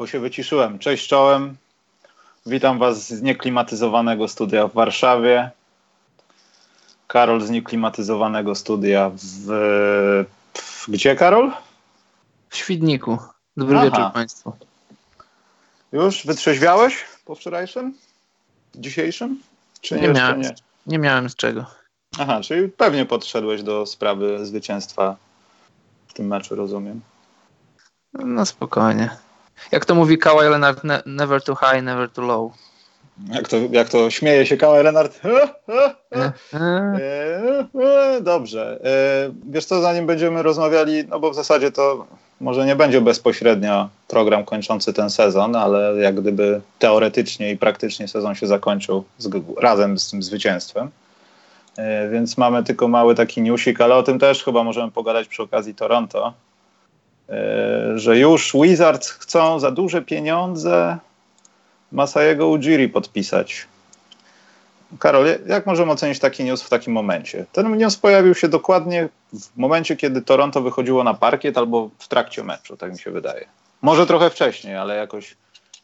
Bo się wyciszyłem. Cześć czołem. Witam Was z nieklimatyzowanego studia w Warszawie. Karol z nieklimatyzowanego studia w... w gdzie, Karol? W Świdniku. Dobry Aha. wieczór Państwu. Już wytrzeźwiałeś po wczorajszym? Dzisiejszym? Czy nie, miałem, nie? nie miałem z czego. Aha, czyli pewnie podszedłeś do sprawy zwycięstwa w tym meczu, rozumiem. No spokojnie. Jak to mówi Kawhi Leonard, ne never too high, never too low. Jak to, jak to śmieje się Kawhi Leonard? E, e, dobrze. E, wiesz co, zanim będziemy rozmawiali, no bo w zasadzie to może nie będzie bezpośrednio program kończący ten sezon, ale jak gdyby teoretycznie i praktycznie sezon się zakończył z, razem z tym zwycięstwem. Więc mamy tylko mały taki newsik, ale o tym też chyba możemy pogadać przy okazji Toronto że już Wizards chcą za duże pieniądze Masajego Ujiri podpisać. Karol, jak możemy ocenić taki news w takim momencie? Ten news pojawił się dokładnie w momencie, kiedy Toronto wychodziło na parkiet albo w trakcie meczu, tak mi się wydaje. Może trochę wcześniej, ale jakoś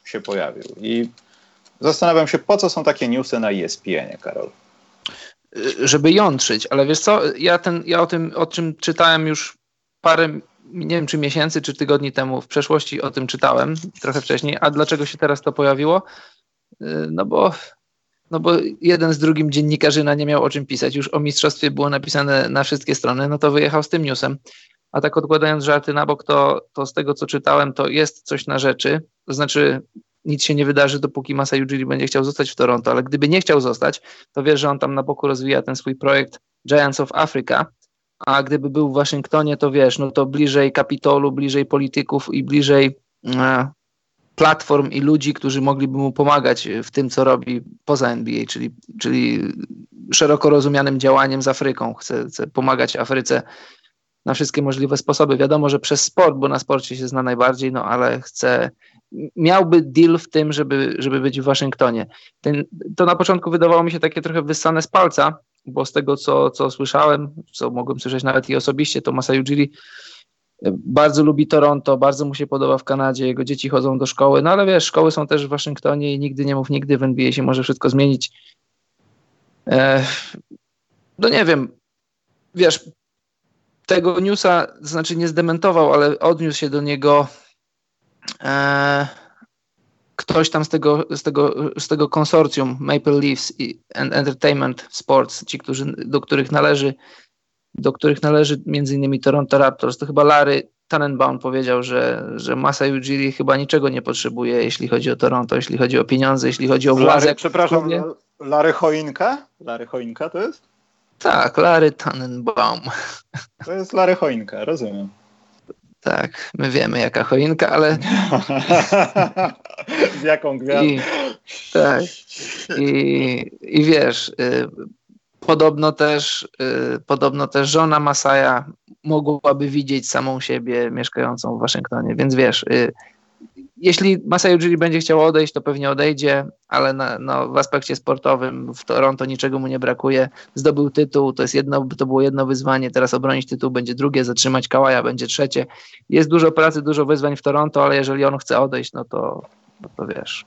się pojawił. I zastanawiam się, po co są takie newsy na ESPN, Karol? Żeby jątrzyć, ale wiesz co, ja, ten, ja o tym, o czym czytałem już parę nie wiem czy miesięcy, czy tygodni temu w przeszłości o tym czytałem, trochę wcześniej. A dlaczego się teraz to pojawiło? Y, no bo, no bo jeden z drugim dziennikarzyna nie miał o czym pisać. Już o mistrzostwie było napisane na wszystkie strony, no to wyjechał z tym newsem. A tak odkładając żarty na bok, to, to z tego co czytałem, to jest coś na rzeczy. To znaczy, nic się nie wydarzy, dopóki Masa Ujiri będzie chciał zostać w Toronto, ale gdyby nie chciał zostać, to wiesz, że on tam na boku rozwija ten swój projekt Giants of Africa, a gdyby był w Waszyngtonie, to wiesz, no to bliżej kapitolu, bliżej polityków i bliżej e, platform i ludzi, którzy mogliby mu pomagać w tym, co robi poza NBA, czyli, czyli szeroko rozumianym działaniem z Afryką. Chce, chce pomagać Afryce na wszystkie możliwe sposoby. Wiadomo, że przez sport, bo na sporcie się zna najbardziej, no ale chce, miałby deal w tym, żeby, żeby być w Waszyngtonie. Ten, to na początku wydawało mi się takie trochę wyssane z palca, bo z tego, co, co słyszałem, co mogłem słyszeć nawet i osobiście, to Masai Ujiri e, bardzo lubi Toronto, bardzo mu się podoba w Kanadzie, jego dzieci chodzą do szkoły, no ale wiesz, szkoły są też w Waszyngtonie i nigdy nie mów nigdy, w NBA się może wszystko zmienić. E, no nie wiem, wiesz, tego newsa, znaczy nie zdementował, ale odniósł się do niego e, ktoś tam z tego, z tego, z tego konsorcjum Maple Leafs i Entertainment Sports, ci, którzy, do których należy do których należy między innymi Toronto Raptors, to chyba Larry Tannenbaum powiedział, że, że Masa Ujiri chyba niczego nie potrzebuje, jeśli chodzi o Toronto, jeśli chodzi o pieniądze, jeśli chodzi o władzę. Larry, przepraszam, Larry Choinka? Larry Choinka to jest? Tak, Larry Tannenbaum. To jest Larry Choinka, rozumiem. Tak, my wiemy jaka choinka, ale... Z jaką gwiazdą. I, tak. I, I wiesz, y, podobno też, y, podobno też żona Masaja mogłaby widzieć samą siebie mieszkającą w Waszyngtonie, więc wiesz, y, jeśli Masai Ujiri będzie chciał odejść, to pewnie odejdzie, ale na, no, w aspekcie sportowym w Toronto niczego mu nie brakuje. Zdobył tytuł, to jest jedno, to było jedno wyzwanie, teraz obronić tytuł będzie drugie, zatrzymać Kałaja będzie trzecie. Jest dużo pracy, dużo wyzwań w Toronto, ale jeżeli on chce odejść, no to, no to wiesz,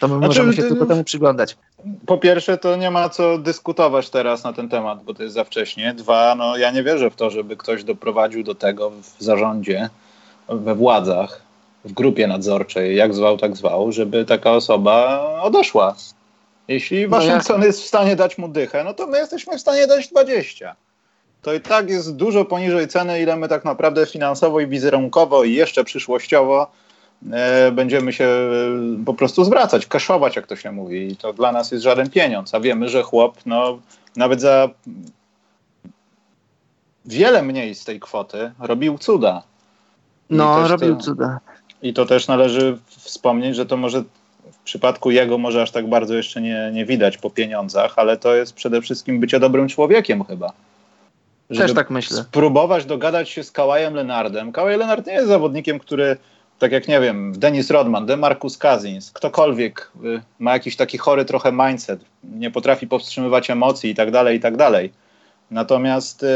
to my znaczy, możemy się tylko temu przyglądać. Po pierwsze, to nie ma co dyskutować teraz na ten temat, bo to jest za wcześnie. Dwa, no ja nie wierzę w to, żeby ktoś doprowadził do tego w zarządzie, we władzach, w grupie nadzorczej, jak zwał, tak zwał, żeby taka osoba odeszła. Jeśli no Waszyngton jest w stanie dać mu dychę, no to my jesteśmy w stanie dać 20. To i tak jest dużo poniżej ceny, ile my tak naprawdę finansowo i wizerunkowo i jeszcze przyszłościowo e, będziemy się e, po prostu zwracać, kaszować, jak to się mówi. I to dla nas jest żaden pieniądz. A wiemy, że chłop no, nawet za wiele mniej z tej kwoty robił cuda. no, robił to... cuda. I to też należy wspomnieć, że to może w przypadku jego może aż tak bardzo jeszcze nie, nie widać po pieniądzach, ale to jest przede wszystkim bycie dobrym człowiekiem chyba. Żeby Też tak myślę. Spróbować dogadać się z Kałajem Lenardem. Kałaj Lenard nie jest zawodnikiem, który, tak jak nie wiem, Dennis Rodman, DeMarcus Cousins, ktokolwiek y, ma jakiś taki chory trochę mindset, nie potrafi powstrzymywać emocji i tak dalej, i tak dalej. Natomiast y,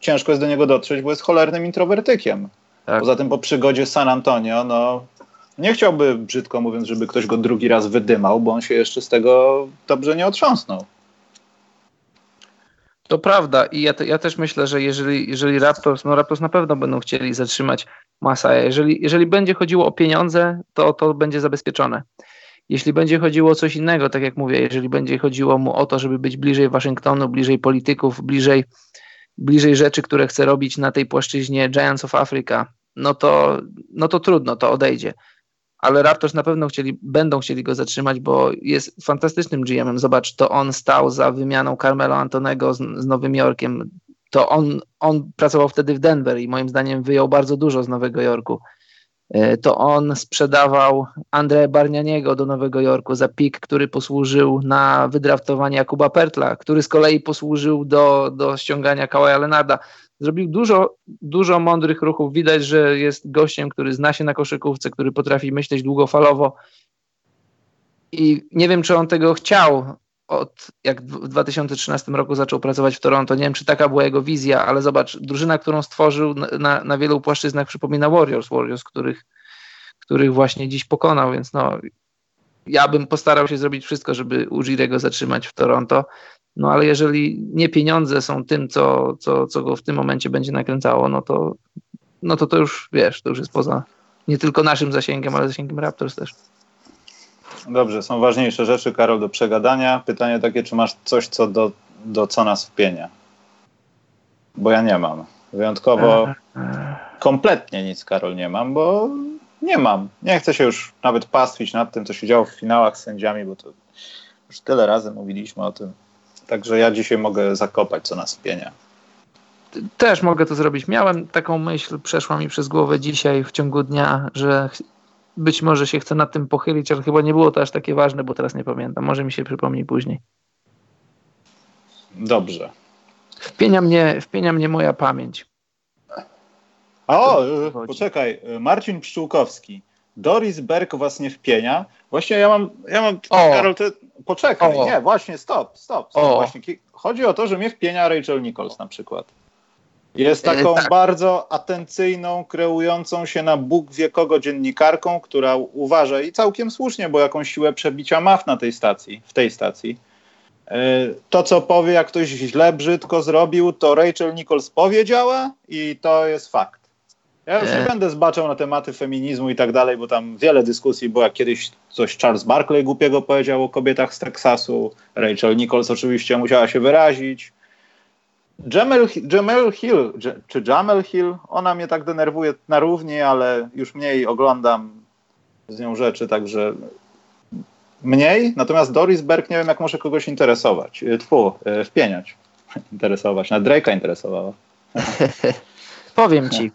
ciężko jest do niego dotrzeć, bo jest cholernym introwertykiem. Tak. Poza tym po przygodzie z San Antonio, no nie chciałby, brzydko mówiąc, żeby ktoś go drugi raz wydymał, bo on się jeszcze z tego dobrze nie otrząsnął. To prawda i ja, te, ja też myślę, że jeżeli, jeżeli Raptors, no Raptors na pewno będą chcieli zatrzymać Masaja. Jeżeli, jeżeli będzie chodziło o pieniądze, to to będzie zabezpieczone. Jeśli będzie chodziło o coś innego, tak jak mówię, jeżeli będzie chodziło mu o to, żeby być bliżej Waszyngtonu, bliżej polityków, bliżej, bliżej rzeczy, które chce robić na tej płaszczyźnie Giants of Africa, no to, no to trudno, to odejdzie. Ale Raptors na pewno chcieli, będą chcieli go zatrzymać, bo jest fantastycznym GM-em. Zobacz, to on stał za wymianą Carmelo Antonego z, z Nowym Jorkiem. To on, on pracował wtedy w Denver i moim zdaniem wyjął bardzo dużo z Nowego Jorku. E, to on sprzedawał André Barnianiego do Nowego Jorku za pik, który posłużył na wydraftowanie Jakuba Pertla, który z kolei posłużył do, do ściągania Kawaja Lenarda. Zrobił dużo, dużo mądrych ruchów. Widać, że jest gościem, który zna się na koszykówce, który potrafi myśleć długofalowo. I nie wiem, czy on tego chciał, od jak w 2013 roku zaczął pracować w Toronto. Nie wiem, czy taka była jego wizja, ale zobacz, drużyna, którą stworzył na, na wielu płaszczyznach przypomina Warriors, Warriors, których, których właśnie dziś pokonał, więc no ja bym postarał się zrobić wszystko, żeby Ujirego zatrzymać w Toronto. No ale jeżeli nie pieniądze są tym, co, co, co go w tym momencie będzie nakręcało, no to, no to to już wiesz, to już jest poza nie tylko naszym zasięgiem, ale zasięgiem Raptors też. Dobrze, są ważniejsze rzeczy, Karol, do przegadania. Pytanie takie, czy masz coś, co do, do co nas wpienia? Bo ja nie mam. Wyjątkowo kompletnie nic, Karol, nie mam, bo nie mam. Nie chcę się już nawet pastwić nad tym, co się działo w finałach z sędziami, bo to już tyle razy mówiliśmy o tym. Także ja dzisiaj mogę zakopać, co nas wpienia. Też mogę to zrobić. Miałem taką myśl, przeszła mi przez głowę dzisiaj w ciągu dnia, że być może się chcę nad tym pochylić, ale chyba nie było to aż takie ważne, bo teraz nie pamiętam. Może mi się przypomni później. Dobrze. Wpienia mnie, wpienia mnie moja pamięć. O, poczekaj. Marcin Pszczółkowski. Doris Berg was nie wpienia. Właśnie ja mam, ja mam o. Karol, ty, poczekaj, o. nie, właśnie, stop, stop, stop. Właśnie, chodzi o to, że mnie wpienia Rachel Nichols na przykład. Jest e, taką tak. bardzo atencyjną, kreującą się na Bóg wie kogo dziennikarką, która uważa i całkiem słusznie, bo jakąś siłę przebicia ma na tej stacji, w tej stacji. E, to, co powie, jak ktoś źle, brzydko zrobił, to Rachel Nichols powiedziała i to jest fakt. Ja już nie e. będę zbaczał na tematy feminizmu i tak dalej, bo tam wiele dyskusji było, jak kiedyś coś Charles Barkley głupiego powiedział o kobietach z Teksasu. Rachel Nichols oczywiście musiała się wyrazić. Jamel, Jamel Hill, czy Jamel Hill, ona mnie tak denerwuje na równi, ale już mniej oglądam z nią rzeczy, także mniej. Natomiast Doris Berg nie wiem, jak może kogoś interesować. E, tfu, e, wpieniać. Interesować. Na Drake'a interesowała. Powiem ci,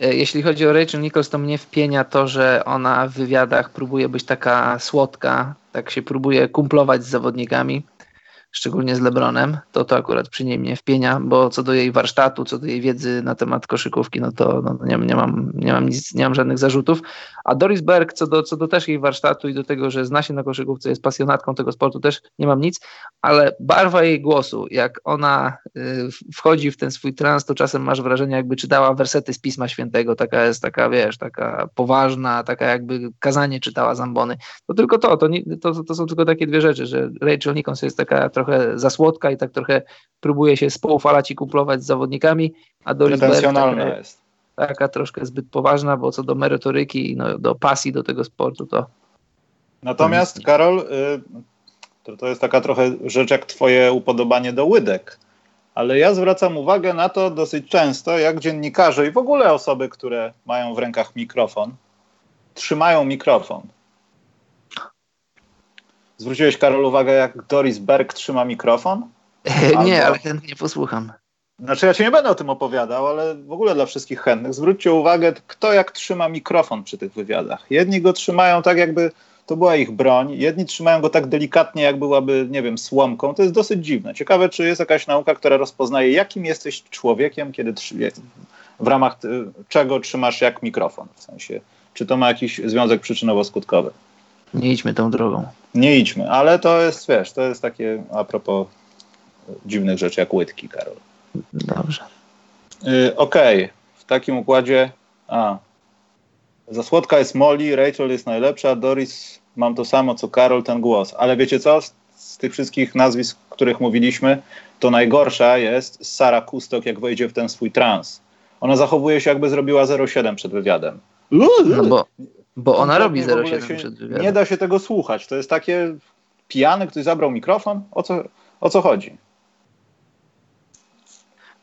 jeśli chodzi o Rachel Nichols, to mnie wpienia to, że ona w wywiadach próbuje być taka słodka, tak się próbuje kumplować z zawodnikami szczególnie z Lebronem, to to akurat przy niej mnie wpienia, bo co do jej warsztatu, co do jej wiedzy na temat koszykówki, no to no, nie, nie, mam, nie, mam nic, nie mam żadnych zarzutów. A Doris Berg, co do, co do też jej warsztatu i do tego, że zna się na koszykówce, jest pasjonatką tego sportu, też nie mam nic, ale barwa jej głosu, jak ona y, wchodzi w ten swój trans, to czasem masz wrażenie, jakby czytała wersety z Pisma Świętego, taka jest taka, wiesz, taka poważna, taka jakby kazanie czytała zambony. To tylko to, to, to, to są tylko takie dwie rzeczy, że Rachel Nichols jest taka trochę za słodka i tak trochę próbuje się spoufalać i kuplować z zawodnikami, a Doris Berg taka, jest. taka troszkę zbyt poważna, bo co do merytoryki, no, do pasji do tego sportu to... Natomiast Karol, y, to, to jest taka trochę rzecz jak twoje upodobanie do łydek, ale ja zwracam uwagę na to dosyć często, jak dziennikarze i w ogóle osoby, które mają w rękach mikrofon, trzymają mikrofon. Zwróciłeś, Karol, uwagę, jak Doris Berg trzyma mikrofon? Albo... Nie, ale chętnie posłucham. Znaczy, ja ci nie będę o tym opowiadał, ale w ogóle dla wszystkich chętnych. Zwróćcie uwagę, kto jak trzyma mikrofon przy tych wywiadach. Jedni go trzymają tak, jakby to była ich broń, jedni trzymają go tak delikatnie, jak byłaby, nie wiem, słomką. To jest dosyć dziwne. Ciekawe, czy jest jakaś nauka, która rozpoznaje, jakim jesteś człowiekiem, kiedy w ramach czego trzymasz jak mikrofon. W sensie, czy to ma jakiś związek przyczynowo-skutkowy. Nie idźmy tą drogą. Nie idźmy, ale to jest, wiesz, to jest takie a propos dziwnych rzeczy jak łydki, Karol. Dobrze. Yy, Okej, okay. w takim układzie. A. Za słodka jest Molly, Rachel jest najlepsza, Doris mam to samo co Karol, ten głos. Ale wiecie co? Z, z tych wszystkich nazwisk, o których mówiliśmy, to najgorsza jest Sara Kustok, jak wejdzie w ten swój trans. Ona zachowuje się, jakby zrobiła 07 przed wywiadem. No bo, bo ona robi 07 przed wywiadem. Nie da się tego słuchać. To jest takie pijany, ktoś zabrał mikrofon. O co, o co chodzi?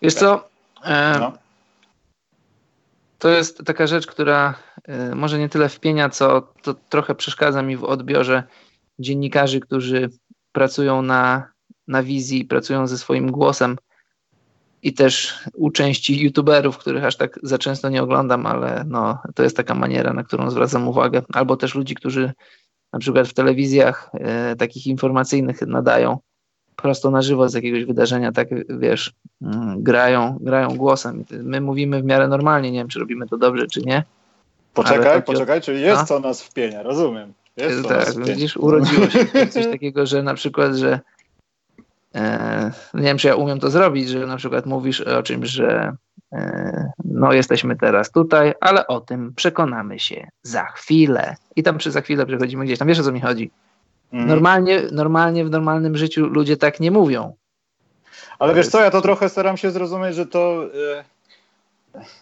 Wiesz co? E, no. To jest taka rzecz, która e, może nie tyle wpienia, co to trochę przeszkadza mi w odbiorze dziennikarzy, którzy pracują na, na wizji, pracują ze swoim głosem i też u części youtuberów, których aż tak za często nie oglądam, ale no, to jest taka maniera, na którą zwracam uwagę, albo też ludzi, którzy na przykład w telewizjach e, takich informacyjnych nadają prosto na żywo z jakiegoś wydarzenia, tak wiesz, mm, grają, grają głosem. My mówimy w miarę normalnie, nie wiem, czy robimy to dobrze, czy nie. Poczekaj, poczekaj, czyli jest no? co nas wpienia, rozumiem. Jest tak, widzisz, urodziło się coś takiego, że na przykład, że nie wiem, czy ja umiem to zrobić, że na przykład mówisz o czymś, że e, no jesteśmy teraz tutaj, ale o tym przekonamy się za chwilę. I tam przy za chwilę przechodzimy gdzieś tam. Wiesz o co mi chodzi? Mhm. Normalnie, normalnie w normalnym życiu ludzie tak nie mówią. Ale wiesz co, ja to trochę staram się zrozumieć, że to. E,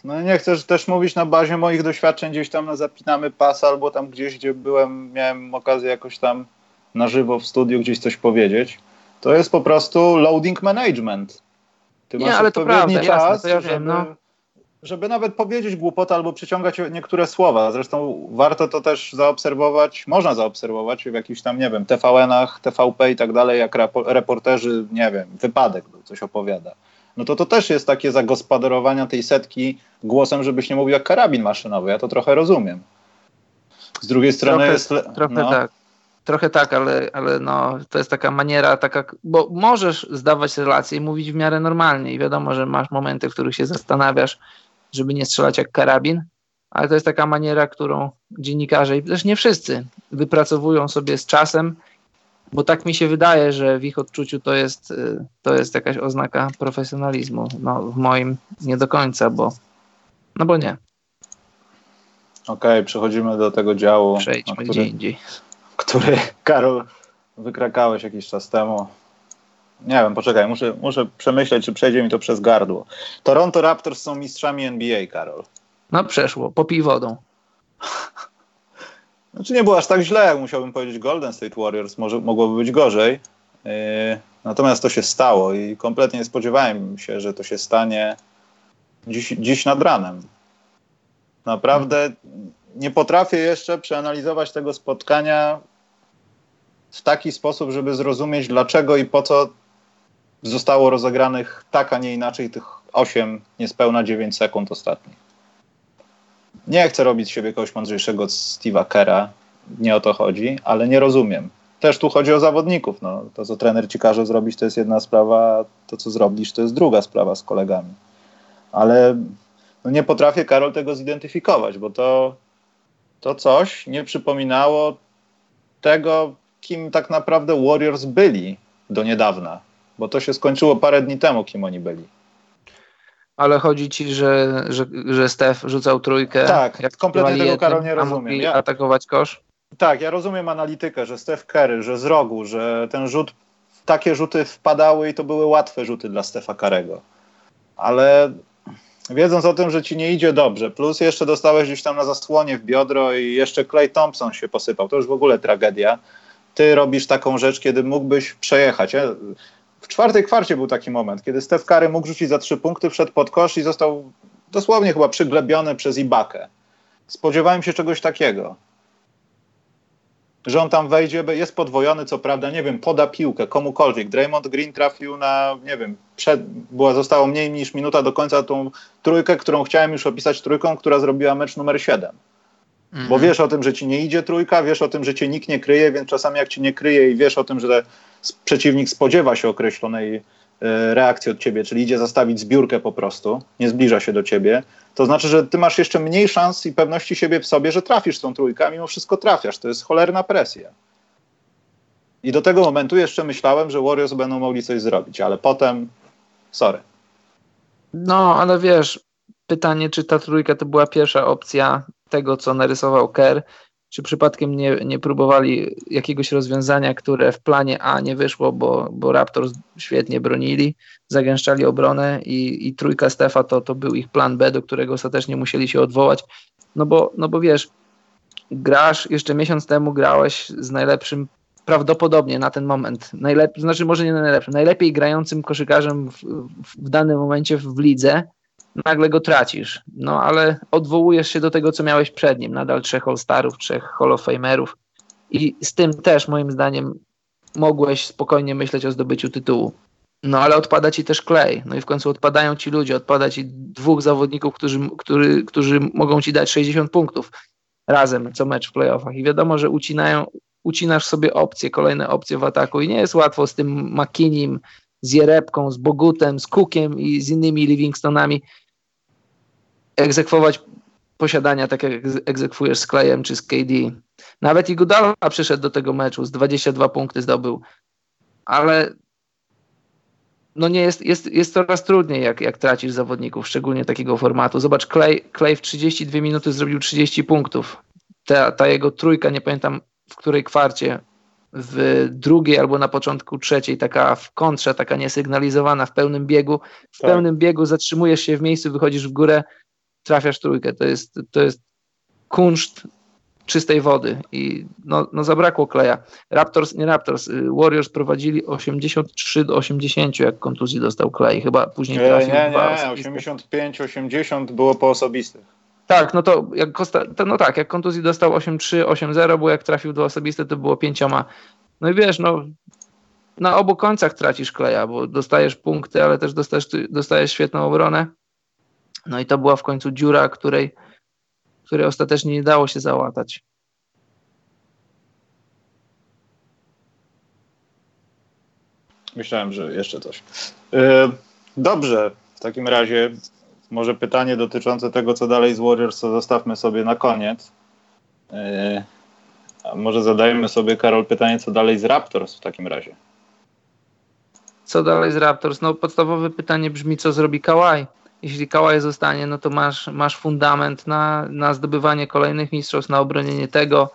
no nie chcę też mówić na bazie moich doświadczeń, gdzieś tam na zapinamy pas, albo tam gdzieś, gdzie byłem, miałem okazję jakoś tam na żywo w studiu gdzieś coś powiedzieć. To jest po prostu loading management. Ty nie, ale to prawda, czas, jasne, to ja wiem, no żeby nawet powiedzieć głupotę albo przyciągać niektóre słowa. Zresztą warto to też zaobserwować, można zaobserwować w jakichś tam, nie wiem, TVN-ach, TVP i tak dalej, jak reporterzy, nie wiem, wypadek był, coś opowiada. No to to też jest takie zagospodarowania tej setki głosem, żebyś nie mówił jak karabin maszynowy. Ja to trochę rozumiem. Z drugiej strony trochę, jest... Trochę no. tak. Trochę tak, ale, ale no, to jest taka maniera, taka, bo możesz zdawać relacje i mówić w miarę normalnie i wiadomo, że masz momenty, w których się zastanawiasz, żeby nie strzelać jak karabin, ale to jest taka maniera, którą dziennikarze, i też nie wszyscy, wypracowują sobie z czasem, bo tak mi się wydaje, że w ich odczuciu to jest, y, to jest jakaś oznaka profesjonalizmu. No, w moim nie do końca, bo no bo nie. Okej, okay, przechodzimy do tego działu. Przejdźmy który, gdzie indziej. Który, Karol, wykrakałeś jakiś czas temu. Nie wiem, poczekaj, muszę, muszę przemyśleć, czy przejdzie mi to przez gardło. Toronto Raptors są mistrzami NBA, Karol. No przeszło, popij wodą. Znaczy nie było aż tak źle, jak musiałbym powiedzieć Golden State Warriors, może mogłoby być gorzej. Yy, natomiast to się stało i kompletnie nie spodziewałem się, że to się stanie dziś, dziś nad ranem. Naprawdę nie potrafię jeszcze przeanalizować tego spotkania w taki sposób, żeby zrozumieć, dlaczego i po co zostało rozegranych tak, a nie inaczej tych 8, niespełna 9 sekund ostatnich. Nie chcę robić z siebie kogoś mądrzejszego od Steve'a Kera, nie o to chodzi, ale nie rozumiem. Też tu chodzi o zawodników. No, to, co trener ci każe zrobić, to jest jedna sprawa, to, co zrobisz, to jest druga sprawa z kolegami. Ale no, nie potrafię, Karol, tego zidentyfikować, bo to, to coś nie przypominało tego, kim tak naprawdę Warriors byli do niedawna bo to się skończyło parę dni temu, kim oni byli. Ale chodzi ci, że, że, że Stef rzucał trójkę. Tak, jak kompletnie tego Karol nie rozumiem. Ja, atakować kosz? Tak, ja rozumiem analitykę, że Stef Curry, że z rogu, że ten rzut, takie rzuty wpadały i to były łatwe rzuty dla Stefa Karego. Ale wiedząc o tym, że ci nie idzie dobrze, plus jeszcze dostałeś gdzieś tam na zasłonie w biodro i jeszcze Clay Thompson się posypał, to już w ogóle tragedia. Ty robisz taką rzecz, kiedy mógłbyś przejechać. W czwartej kwarcie był taki moment, kiedy Steph Curry mógł rzucić za trzy punkty, wszedł pod kosz i został dosłownie chyba przyglebiony przez Ibakę. Spodziewałem się czegoś takiego. Że on tam wejdzie, jest podwojony, co prawda, nie wiem, poda piłkę komukolwiek. Draymond Green trafił na, nie wiem, przed, była, zostało mniej niż minuta do końca tą trójkę, którą chciałem już opisać trójką, która zrobiła mecz numer 7. Mhm. Bo wiesz o tym, że ci nie idzie trójka, wiesz o tym, że cię nikt nie kryje, więc czasami jak ci nie kryje i wiesz o tym, że przeciwnik spodziewa się określonej e, reakcji od ciebie, czyli idzie zastawić zbiórkę po prostu, nie zbliża się do ciebie, to znaczy, że ty masz jeszcze mniej szans i pewności siebie w sobie, że trafisz tą trójkę, a mimo wszystko trafiasz. To jest cholerna presja. I do tego momentu jeszcze myślałem, że Warriors będą mogli coś zrobić, ale potem sorry. No, ale wiesz, pytanie, czy ta trójka to była pierwsza opcja tego, co narysował Kerr, czy przypadkiem nie, nie próbowali jakiegoś rozwiązania, które w planie A nie wyszło, bo, bo Raptors świetnie bronili, zagęszczali obronę i, i trójka Stefa to, to był ich plan B, do którego ostatecznie musieli się odwołać. No bo, no bo wiesz, grasz, jeszcze miesiąc temu grałeś z najlepszym, prawdopodobnie na ten moment, najlepiej, znaczy może nie najlepszym, najlepiej grającym koszykarzem w, w, w danym momencie w lidze, nagle go tracisz. No ale odwołujesz się do tego, co miałeś przed nim. Nadal trzech All-Starów, trzech Hall of Famerów i z tym też moim zdaniem mogłeś spokojnie myśleć o zdobyciu tytułu. No ale odpada ci też klej. No i w końcu odpadają ci ludzie, odpada ci dwóch zawodników, którzy, który, którzy mogą ci dać 60 punktów razem co mecz w playoffach. I wiadomo, że ucinają, ucinasz sobie opcje, kolejne opcje w ataku i nie jest łatwo z tym McKinnim, z Jerebką, z Bogutem, z Cookiem i z innymi Livingstonami egzekwować posiadania, tak jak egzekwujesz z Klejem czy z KD. Nawet i Gudala przyszedł do tego meczu, z 22 punkty zdobył, ale no nie jest, jest, jest coraz trudniej, jak, jak tracisz zawodników, szczególnie takiego formatu. Zobacz, Clay, Clay w 32 minuty zrobił 30 punktów. Ta, ta jego trójka, nie pamiętam w której kwarcie, w drugiej albo na początku trzeciej, taka w kontrze, taka niesygnalizowana w pełnym biegu. W tak. pełnym biegu zatrzymujesz się w miejscu, wychodzisz w górę, trafiasz trójkę. To jest, to jest kunszt czystej wody i no, no zabrakło kleja. Raptors, nie Raptors, y, Warriors prowadzili 83 do 80, jak kontuzji dostał klej. Chyba później trafił Nie, nie, nie 85-80 było po osobistych. Tak, no to jak, to, no tak, jak kontuzji dostał 8-3, 8-0, bo jak trafił do osobiste, to było pięcioma. No i wiesz, no na obu końcach tracisz kleja, bo dostajesz punkty, ale też dostajesz, dostajesz świetną obronę. No i to była w końcu dziura, której, której ostatecznie nie dało się załatać. Myślałem, że jeszcze coś. E, dobrze, w takim razie może pytanie dotyczące tego, co dalej z Warriors, to zostawmy sobie na koniec. E, a może zadajemy sobie, Karol, pytanie, co dalej z Raptors w takim razie? Co dalej z Raptors? No podstawowe pytanie brzmi, co zrobi Kawhi? jeśli Kałaj zostanie, no to masz, masz fundament na, na zdobywanie kolejnych mistrzostw, na obronienie tego.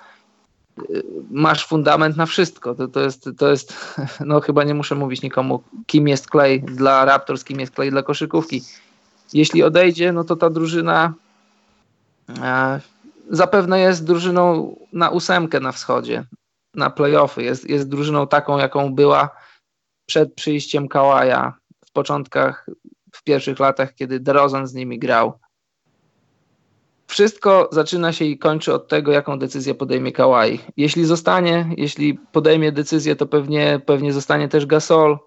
Masz fundament na wszystko. To, to, jest, to jest, no chyba nie muszę mówić nikomu, kim jest Clay dla Raptors, kim jest Clay dla koszykówki. Jeśli odejdzie, no to ta drużyna e, zapewne jest drużyną na ósemkę na wschodzie, na playoffy. Jest, jest drużyną taką, jaką była przed przyjściem Kałaja w początkach w pierwszych latach, kiedy DeRozan z nimi grał. Wszystko zaczyna się i kończy od tego, jaką decyzję podejmie Kawhi. Jeśli zostanie, jeśli podejmie decyzję, to pewnie, pewnie zostanie też Gasol.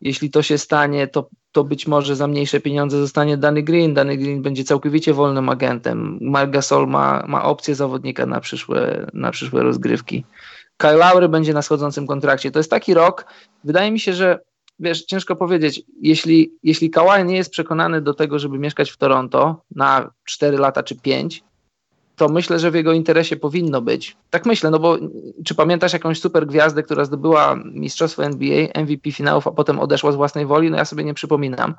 Jeśli to się stanie, to, to być może za mniejsze pieniądze zostanie Danny Green. Danny Green będzie całkowicie wolnym agentem. Mark Gasol ma, ma opcję zawodnika na przyszłe, na przyszłe rozgrywki. Kyle Lowry będzie na schodzącym kontrakcie. To jest taki rok, wydaje mi się, że wiesz, ciężko powiedzieć, jeśli, jeśli Kawhi nie jest przekonany do tego, żeby mieszkać w Toronto na 4 lata czy 5, to myślę, że w jego interesie powinno być. Tak myślę, no bo czy pamiętasz jakąś super gwiazdę, która zdobyła mistrzostwo NBA, MVP finałów, a potem odeszła z własnej woli? No ja sobie nie przypominam.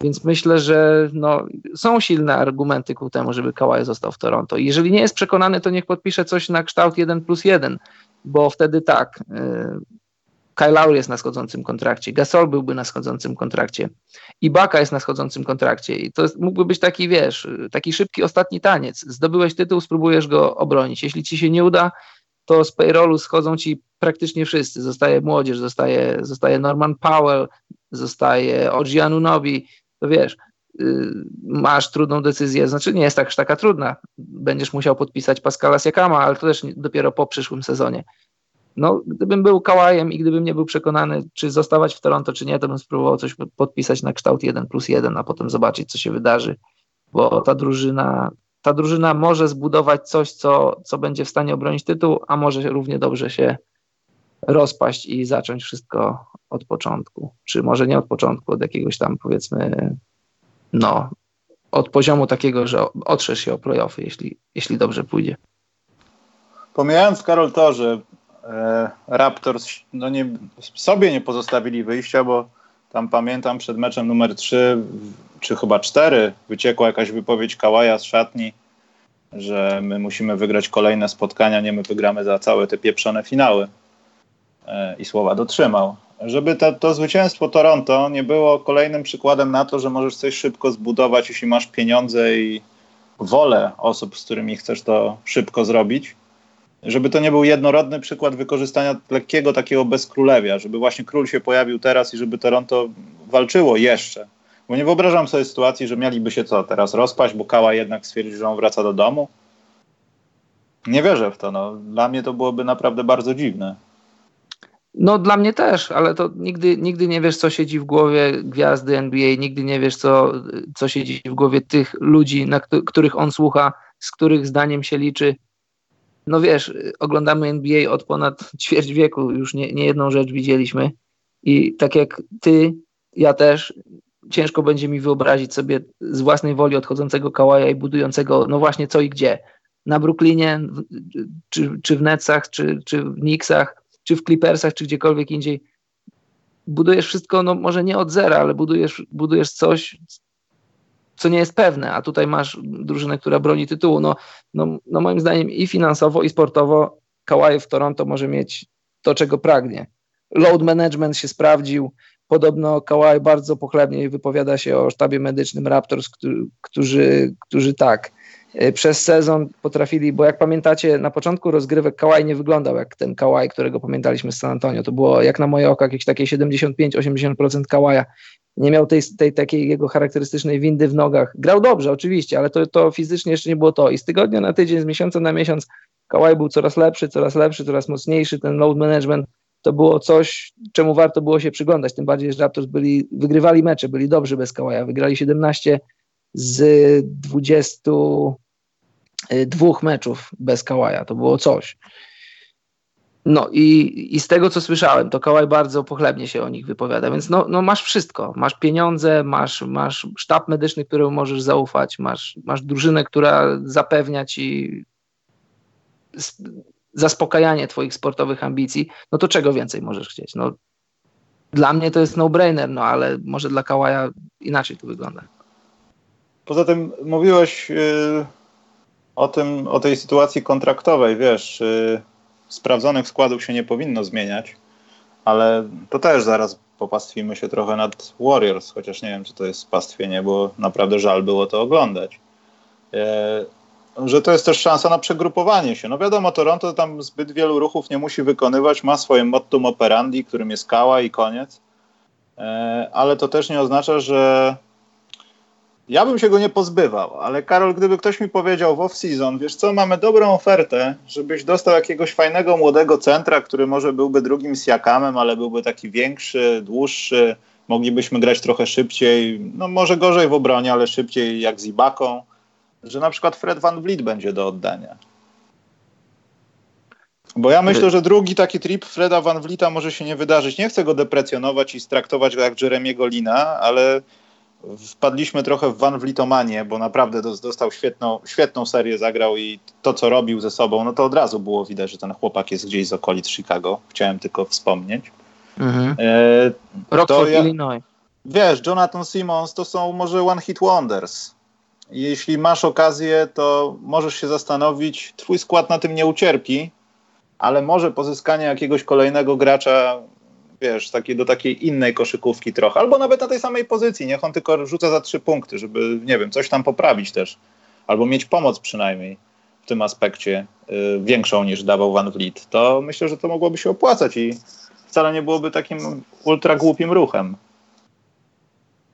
Więc myślę, że no, są silne argumenty ku temu, żeby Kawhi został w Toronto. I jeżeli nie jest przekonany, to niech podpisze coś na kształt 1 plus 1, bo wtedy tak, yy, Kyle Lowry jest na schodzącym kontrakcie, Gasol byłby na schodzącym kontrakcie, Ibaka jest na schodzącym kontrakcie i to jest, mógłby być taki, wiesz, taki szybki ostatni taniec. Zdobyłeś tytuł, spróbujesz go obronić. Jeśli ci się nie uda, to z payrollu schodzą ci praktycznie wszyscy. Zostaje młodzież, zostaje, zostaje Norman Powell, zostaje Oji Anunobi, to wiesz, yy, masz trudną decyzję, znaczy nie jest tak, taka trudna. Będziesz musiał podpisać Pascala Siakama, ale to też dopiero po przyszłym sezonie. No, gdybym był kałajem i gdybym nie był przekonany, czy zostawać w Toronto, czy nie, to bym spróbował coś podpisać na kształt 1 plus 1, a potem zobaczyć, co się wydarzy, bo ta drużyna, ta drużyna może zbudować coś, co, co będzie w stanie obronić tytuł, a może równie dobrze się rozpaść i zacząć wszystko od początku. Czy może nie od początku, od jakiegoś tam powiedzmy, no, od poziomu takiego, że otrzesz się o playoffy, jeśli, jeśli dobrze pójdzie. Pomijając, Karol, to, że Raptors no nie, sobie nie pozostawili wyjścia, bo tam pamiętam przed meczem numer 3 czy chyba 4 wyciekła jakaś wypowiedź Kałaja z szatni, że my musimy wygrać kolejne spotkania, nie my wygramy za całe te pieprzone finały. E, I słowa dotrzymał. Żeby to, to zwycięstwo Toronto nie było kolejnym przykładem na to, że możesz coś szybko zbudować, jeśli masz pieniądze i wolę osób, z którymi chcesz to szybko zrobić. Żeby to nie był jednorodny przykład wykorzystania lekkiego takiego bezkrólewia, żeby właśnie król się pojawił teraz i żeby Toronto walczyło jeszcze bo nie wyobrażam sobie sytuacji, że mieliby się co teraz rozpaść, bo Kała jednak stwierdził, że on wraca do domu. Nie wierzę w to. No. Dla mnie to byłoby naprawdę bardzo dziwne. No dla mnie też, ale to nigdy, nigdy nie wiesz, co siedzi w głowie gwiazdy NBA, nigdy nie wiesz, co, co siedzi w głowie tych ludzi, na których on słucha, z których zdaniem się liczy. No wiesz, oglądamy NBA od ponad ćwierć wieku, już nie, nie jedną rzecz widzieliśmy i tak jak ty, ja też ciężko będzie mi wyobrazić sobie z własnej woli odchodzącego Kałaja i budującego, no właśnie co i gdzie. Na Brooklynie, czy, czy w Netsach, czy, czy w Knicksach, czy w Clippersach, czy gdziekolwiek indziej. Budujesz wszystko, no może nie od zera, ale budujesz, budujesz coś, co nie jest pewne, a tutaj masz drużynę, która broni tytułu. No, no, no moim zdaniem i finansowo, i sportowo Kałaj w Toronto może mieć to, czego pragnie. Load management się sprawdził, Podobno Kawhi bardzo pochlebnie wypowiada się o sztabie medycznym Raptors, którzy, którzy tak, e, przez sezon potrafili, bo jak pamiętacie, na początku rozgrywek Kawhi nie wyglądał jak ten Kawhi, którego pamiętaliśmy z San Antonio. To było jak na moje oko jakieś takie 75-80% Kawhi'a. Nie miał tej, tej takiej jego charakterystycznej windy w nogach. Grał dobrze, oczywiście, ale to, to fizycznie jeszcze nie było to. I z tygodnia na tydzień, z miesiąca na miesiąc Kawhi był coraz lepszy, coraz lepszy, coraz mocniejszy. Ten load management to było coś, czemu warto było się przyglądać. Tym bardziej, że Raptors byli, wygrywali mecze, byli dobrzy bez Kałaja. Wygrali 17 z 22 meczów bez Kałaja. To było coś. No i, i z tego, co słyszałem, to Kałaj bardzo pochlebnie się o nich wypowiada, więc no, no masz wszystko. Masz pieniądze, masz, masz sztab medyczny, któremu możesz zaufać, masz, masz drużynę, która zapewnia ci zaspokajanie twoich sportowych ambicji, no to czego więcej możesz chcieć? No, dla mnie to jest no-brainer, no ale może dla Kałaja inaczej to wygląda. Poza tym mówiłeś yy, o tym, o tej sytuacji kontraktowej, wiesz, yy, sprawdzonych składów się nie powinno zmieniać, ale to też zaraz popastwimy się trochę nad Warriors, chociaż nie wiem, czy to jest pastwienie, bo naprawdę żal było to oglądać. Yy, że to jest też szansa na przegrupowanie się. No wiadomo, Toronto tam zbyt wielu ruchów nie musi wykonywać, ma swoje mottum operandi, którym jest kała i koniec, e, ale to też nie oznacza, że ja bym się go nie pozbywał, ale Karol, gdyby ktoś mi powiedział w off-season, wiesz co, mamy dobrą ofertę, żebyś dostał jakiegoś fajnego młodego centra, który może byłby drugim Siakamem, ale byłby taki większy, dłuższy, moglibyśmy grać trochę szybciej, no może gorzej w obronie, ale szybciej jak z Ibaką, że na przykład Fred Van Vliet będzie do oddania. Bo ja myślę, że drugi taki trip Freda Van Vlieta może się nie wydarzyć. Nie chcę go deprecjonować i straktować go jak Jeremiego Lina, ale wpadliśmy trochę w Van Vlietomanię, bo naprawdę dostał świetną, świetną serię, zagrał i to, co robił ze sobą, no to od razu było widać, że ten chłopak jest gdzieś z okolic Chicago. Chciałem tylko wspomnieć. Mhm. E, Rockford, ja, Illinois. Wiesz, Jonathan Simmons to są może one hit wonders jeśli masz okazję, to możesz się zastanowić, twój skład na tym nie ucierpi, ale może pozyskanie jakiegoś kolejnego gracza, wiesz, taki, do takiej innej koszykówki trochę, albo nawet na tej samej pozycji, niech on tylko rzuca za trzy punkty, żeby, nie wiem, coś tam poprawić też, albo mieć pomoc przynajmniej w tym aspekcie y, większą niż dawał Van Vliet, to myślę, że to mogłoby się opłacać i wcale nie byłoby takim ultra głupim ruchem.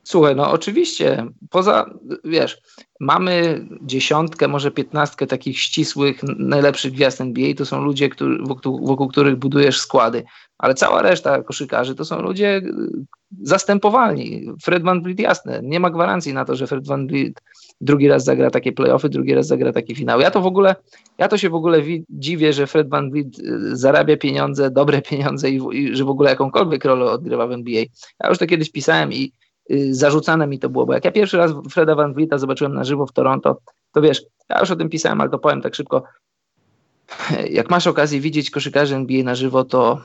Słuchaj, no oczywiście, poza, wiesz, mamy dziesiątkę, może piętnastkę takich ścisłych, najlepszych gwiazd NBA, to są ludzie, wokół, wokół, których budujesz składy, ale cała reszta koszykarzy to są ludzie y, zastępowalni. Fred Van Vliet, jasne, nie ma gwarancji na to, że Fred Van Vliet drugi raz zagra takie playoffy, drugi raz zagra taki finał. Ja to w ogóle, ja to się w ogóle dziwię, że Fred Van Vliet y, zarabia pieniądze, dobre pieniądze i, i że w ogóle jakąkolwiek rolę odgrywa w NBA. Ja już to kiedyś pisałem i zarzucane mi to było, bo jak ja pierwszy raz Freda Van Vlieta zobaczyłem na żywo w Toronto, to wiesz, ja już o tym pisałem, ale to powiem tak szybko, jak masz okazję widzieć koszykarzy NBA na żywo, to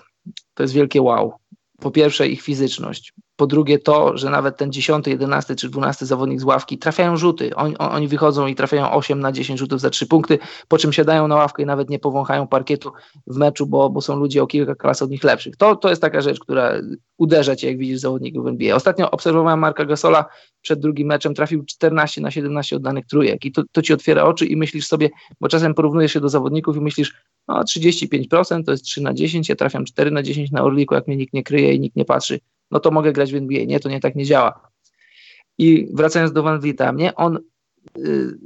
to jest wielkie wow. Po pierwsze ich fizyczność, po drugie to, że nawet ten 10, 11 czy 12 zawodnik z ławki trafiają rzuty. Oni, oni wychodzą i trafiają 8 na 10 rzutów za 3 punkty, po czym siadają na ławkę i nawet nie powąchają parkietu w meczu, bo, bo są ludzie o kilka klas od nich lepszych. To, to jest taka rzecz, która uderza cię, jak widzisz zawodników w NBA. Ostatnio obserwowałem Marka Gasola przed drugim meczem, trafił 14 na 17 oddanych trójek i to, to ci otwiera oczy i myślisz sobie, bo czasem porównujesz się do zawodników i myślisz, no 35% to jest 3 na 10, ja trafiam 4 na 10 na Orliku, jak mnie nikt nie kryje i nikt nie patrzy, no to mogę grać w NBA. Nie, to nie tak nie działa. I wracając do Van Vlieta, mnie on y,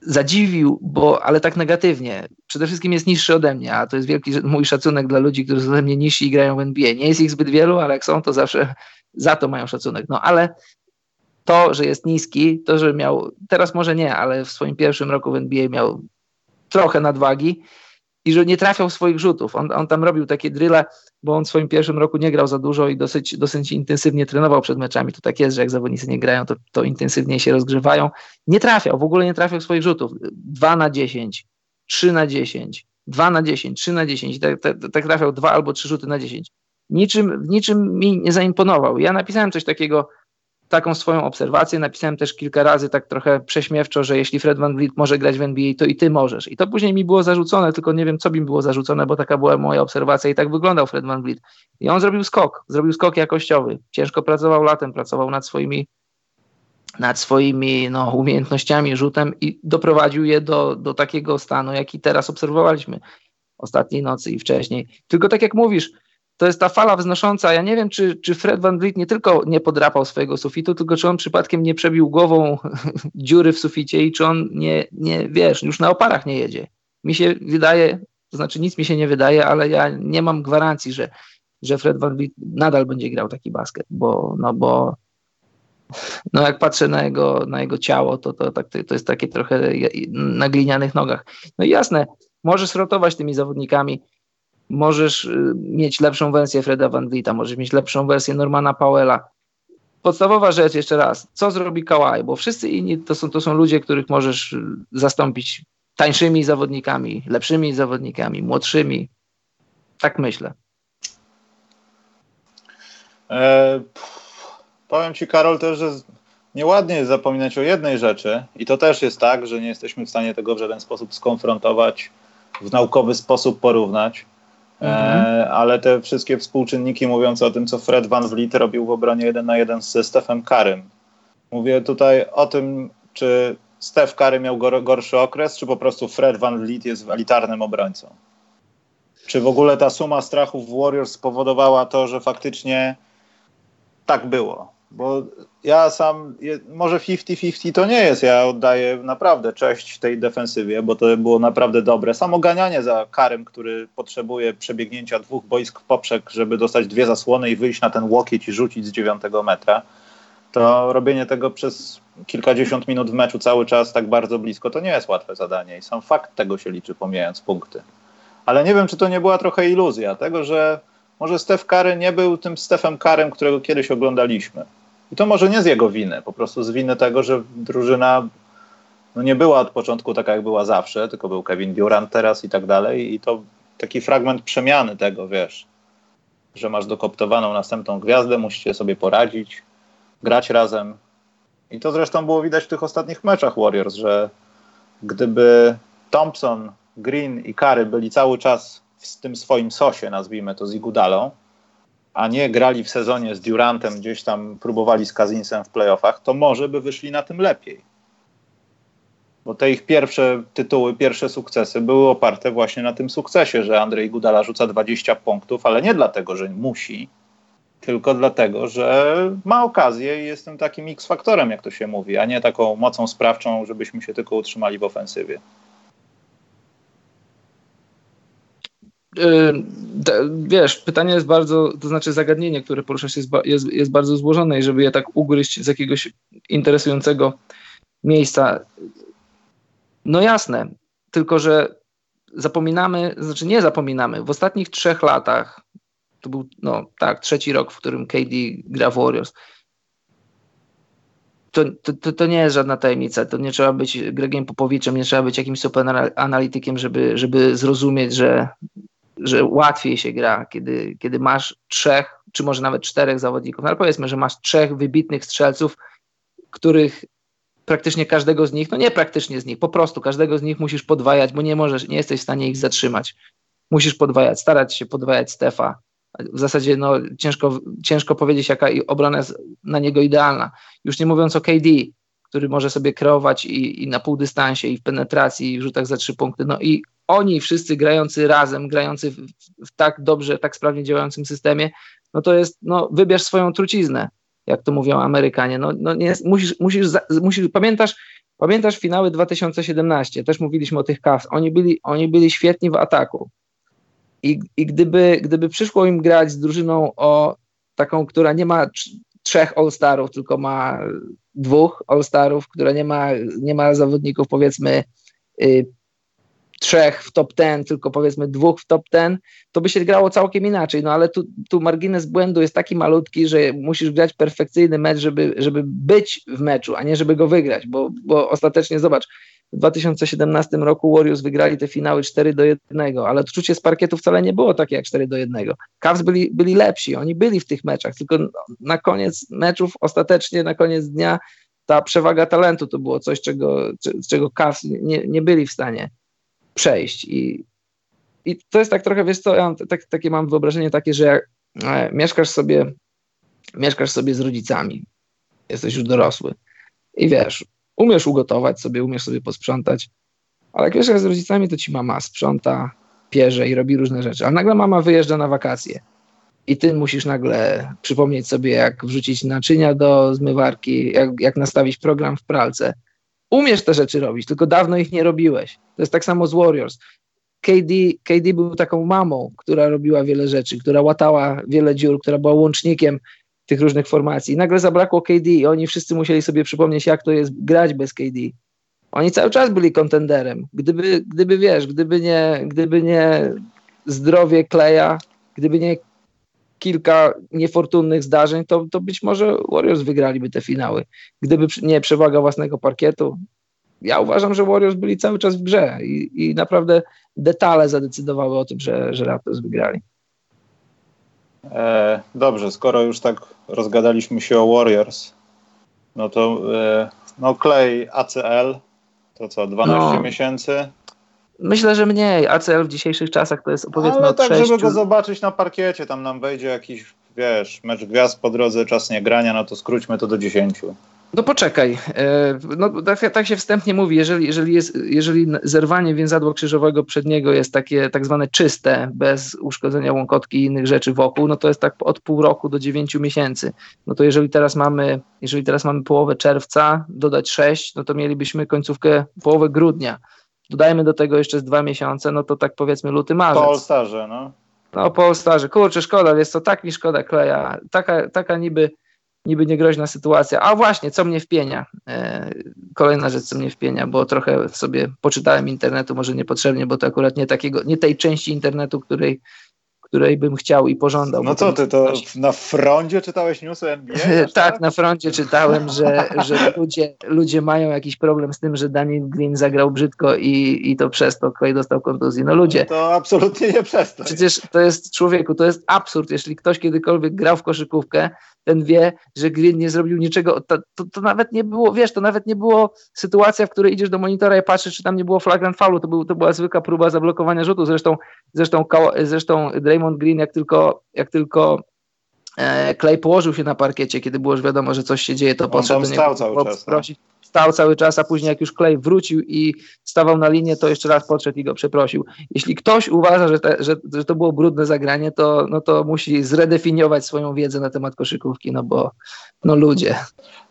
zadziwił, bo, ale tak negatywnie. Przede wszystkim jest niższy ode mnie, a to jest wielki mój szacunek dla ludzi, którzy są ode mnie niżsi i grają w NBA. Nie jest ich zbyt wielu, ale jak są, to zawsze za to mają szacunek. No ale to, że jest niski, to, że miał, teraz może nie, ale w swoim pierwszym roku w NBA miał trochę nadwagi i że nie trafiał swoich rzutów. On, on tam robił takie drille, bo on w swoim pierwszym roku nie grał za dużo i dosyć, dosyć intensywnie trenował przed meczami. To tak jest, że jak zawodnicy nie grają, to, to intensywniej się rozgrzewają. Nie trafiał, w ogóle nie trafiał swoich rzutów. 2 na 10, 3 na 10, 2 na 10, 3 na 10. Tak, tak, tak trafiał dwa albo trzy rzuty na 10. Niczym, niczym mi nie zaimponował. Ja napisałem coś takiego taką swoją obserwację. Napisałem też kilka razy tak trochę prześmiewczo, że jeśli Fred Van Vliet może grać w NBA, to i ty możesz. I to później mi było zarzucone, tylko nie wiem, co mi było zarzucone, bo taka była moja obserwacja i tak wyglądał Fred Van Vliet. I on zrobił skok, zrobił skok jakościowy. Ciężko pracował latem, pracował nad swoimi nad swoimi no, umiejętnościami, rzutem i doprowadził je do, do takiego stanu, jaki teraz obserwowaliśmy ostatniej nocy i wcześniej. Tylko tak jak mówisz, to jest ta fala wznosząca. Ja nie wiem, czy, czy Fred Van Vliet nie tylko nie podrapał swojego sufitu, tylko czy on przypadkiem nie przebił głową dziury w suficie i czy on nie, nie, wiesz, już na oparach nie jedzie. Mi się wydaje, to znaczy nic mi się nie wydaje, ale ja nie mam gwarancji, że, że Fred Van Vliet nadal będzie grał taki basket, bo, no bo no jak patrzę na jego, na jego ciało, to, to, to, to jest takie trochę na glinianych nogach. No i jasne, możesz rotować tymi zawodnikami, możesz y, mieć lepszą wersję Freda Van Vlieta, możesz mieć lepszą wersję Normana Powella. Podstawowa rzecz, jeszcze raz, co zrobi Kawhi, bo wszyscy inni to są, to są ludzie, których możesz y, zastąpić tańszymi zawodnikami, lepszymi zawodnikami, młodszymi. Tak myślę. E, powiem Ci, Karol, też, że nieładnie jest zapominać o jednej rzeczy i to też jest tak, że nie jesteśmy w stanie tego w żaden sposób skonfrontować, w naukowy sposób porównać. E, ale te wszystkie współczynniki mówiące o tym, co Fred Van Vliet robił w obronie 1 na 1 ze Stephem Karym. Mówię tutaj o tym, czy Steph Curry miał gorszy okres, czy po prostu Fred Van Vliet jest elitarnym obrońcą. Czy w ogóle ta suma strachów w Warriors spowodowała to, że faktycznie tak było? Bo ja sam, może 50-50 to nie jest, ja oddaję naprawdę cześć tej defensywie, bo to było naprawdę dobre. Samo ganianie za Karym, który potrzebuje przebiegnięcia dwóch boisk w poprzek, żeby dostać dwie zasłony i wyjść na ten łokieć i rzucić z dziewiątego metra, to robienie tego przez kilkadziesiąt minut w meczu cały czas tak bardzo blisko, to nie jest łatwe zadanie i sam fakt tego się liczy, pomijając punkty. Ale nie wiem, czy to nie była trochę iluzja tego, że może Steph Curry nie był tym Stephem Karem, którego kiedyś oglądaliśmy i to może nie z jego winy, po prostu z winy tego, że drużyna no nie była od początku taka, jak była zawsze, tylko był Kevin Durant teraz i tak dalej. I to taki fragment przemiany tego, wiesz, że masz dokoptowaną następną gwiazdę, musicie sobie poradzić, grać razem. I to zresztą było widać w tych ostatnich meczach Warriors, że gdyby Thompson, Green i Curry byli cały czas w tym swoim sosie, nazwijmy to, z Igudalą, a nie grali w sezonie z Durantem, gdzieś tam próbowali z Kazinsem w playoffach, to może by wyszli na tym lepiej. Bo te ich pierwsze tytuły, pierwsze sukcesy były oparte właśnie na tym sukcesie, że Andrzej Gudala rzuca 20 punktów, ale nie dlatego, że musi, tylko dlatego, że ma okazję i jest tym takim X-faktorem, jak to się mówi, a nie taką mocą sprawczą, żebyśmy się tylko utrzymali w ofensywie. Y, wiesz, pytanie jest bardzo, to znaczy zagadnienie, które poruszasz jest, jest, jest bardzo złożone i żeby je tak ugryźć z jakiegoś interesującego miejsca. No jasne, tylko że zapominamy, znaczy nie zapominamy, w ostatnich trzech latach, to był, no tak, trzeci rok, w którym KD gra w Warriors, to, to, to nie jest żadna tajemnica, to nie trzeba być Gregiem Popowiczem, nie trzeba być jakimś super analitykiem, żeby, żeby zrozumieć, że że łatwiej się gra, kiedy, kiedy masz trzech, czy może nawet czterech zawodników, no ale powiedzmy, że masz trzech wybitnych strzelców, których praktycznie każdego z nich, no nie praktycznie z nich, po prostu każdego z nich musisz podwajać, bo nie możesz, nie jesteś w stanie ich zatrzymać. Musisz podwajać, starać się podwajać Stefa. W zasadzie no, ciężko, ciężko powiedzieć, jaka obrona jest na niego idealna. Już nie mówiąc o KD, który może sobie kreować i, i na półdystansie, i w penetracji, i w rzutach za trzy punkty. No i oni wszyscy grający razem, grający w, w, tak dobrze, tak sprawnie działającym systemie, no to jest, no wybierz swoją truciznę, jak to mówią Amerykanie. No, no nie, musisz, musisz, musisz, pamiętasz, pamiętasz finały 2017, też mówiliśmy o tych Cavs, oni byli, oni byli świetni w ataku. I, i gdyby, gdyby przyszło im grać z drużyną o taką, która nie ma trzech All-Starów, tylko ma dwóch All-Starów, która nie ma, nie ma zawodników powiedzmy y, trzech w top ten, tylko powiedzmy dwóch w top ten, to by się grało całkiem inaczej. No ale tu, tu margines błędu jest taki malutki, że musisz grać perfekcyjny mecz, żeby, żeby być w meczu, a nie żeby go wygrać, bo, bo ostatecznie zobacz, w 2017 roku Warriors wygrali te finały 4 do 1, ale odczucie z parkietu wcale nie było takie jak 4 do 1. Cavs byli, byli lepsi, oni byli w tych meczach, tylko na koniec meczów, ostatecznie na koniec dnia ta przewaga talentu to było coś, czego, czego Cavs nie, nie byli w stanie przejść i, i to jest tak trochę, wiesz co, ja mam, tak, takie mam wyobrażenie takie, że jak e, mieszkasz sobie mieszkasz sobie z rodzicami, jesteś już dorosły i wiesz, umiesz ugotować sobie, umiesz sobie posprzątać, ale jak mieszkasz z rodzicami, to ci mama sprząta, pierze i robi różne rzeczy, a nagle mama wyjeżdża na wakacje i ty musisz nagle przypomnieć sobie, jak wrzucić naczynia do zmywarki, jak, jak nastawić program w pralce. Umiesz te rzeczy robić, tylko dawno ich nie robiłeś. To jest tak samo z Warriors. KD, KD był taką mamą, która robiła wiele rzeczy, która łatała wiele dziur, która była łącznikiem tych różnych formacji. Nagle zabrakło KD i oni wszyscy musieli sobie przypomnieć, jak to jest grać bez KD. Oni cały czas byli kontenderem. Gdyby, gdyby wiesz, gdyby nie, gdyby nie zdrowie Kleja, gdyby nie kilka niefortunnych zdarzeń, to, to być może Warriors wygraliby te finały. Gdyby nie przewaga własnego parkietu, ja uważam, że Warriors byli cały czas w grze i, i naprawdę detale zadecydowały o tym, że, że Raptors wygrali. E, dobrze, skoro już tak rozgadaliśmy się o Warriors, no to e, no Clay ACL, to co, 12 no, miesięcy? Myślę, że mniej. ACL w dzisiejszych czasach to jest powiedzmy Ale tak, 6... żeby go zobaczyć na parkiecie, tam nam wejdzie jakiś, wiesz, mecz gwiazd po drodze, czas nie grania, no to skróćmy to do 10. No poczekaj, e, no, tak, tak, się wstępnie mówi, jeżeli, jeżeli, jest, jeżeli zerwanie więzadła krzyżowego przedniego jest takie tak zwane czyste, bez uszkodzenia łąkotki i innych rzeczy wokół, no to jest tak od pół roku do dziewięciu miesięcy. No to jeżeli teraz mamy, jeżeli teraz mamy połowę czerwca, dodać sześć, no to mielibyśmy końcówkę, połowę grudnia. Dodajmy do tego jeszcze z dwa miesiące, no to tak powiedzmy luty, marzec. Po All-Starze, no. No po All-Starze, kurczę, szkoda, jest to tak mi szkoda kleja, taka, taka niby niby niegroźna sytuacja. A właśnie, co mnie wpienia? E, kolejna rzecz, co mnie wpienia, bo trochę sobie poczytałem internetu, może niepotrzebnie, bo to akurat nie takiego, nie tej części internetu, której której bym chciał i pożądał. No co ty, to na froncie czytałeś newsy NBA? tak, tak, na froncie czytałem, że, że ludzie, ludzie mają jakiś problem z tym, że Daniel Green zagrał brzydko i, i to przez to Clay dostał kontuzji. No ludzie. No to absolutnie nie przez to. Przecież to jest człowieku, to jest absurd. Jeśli ktoś kiedykolwiek grał w koszykówkę, ten wie, że Green nie zrobił niczego. To, to, to, nawet nie było, wiesz, to nawet nie było sytuacja, w której idziesz do monitora i patrzysz, czy tam nie było flagrant faulu. To, był, to była zwykła próba zablokowania rzutu. Zresztą, zresztą, zresztą Draymond Green, jak tylko, jak tylko e, Clay położył się na parkiecie, kiedy było już wiadomo, że coś się dzieje, to podszedł do niego cały czas, no. Stał cały czas, a później jak już Clay wrócił i stawał na linię, to jeszcze raz podszedł i go przeprosił. Jeśli ktoś uważa, że, te, że, że to było brudne zagranie, to, no to musi zredefiniować swoją wiedzę na temat koszykówki, no bo no ludzie.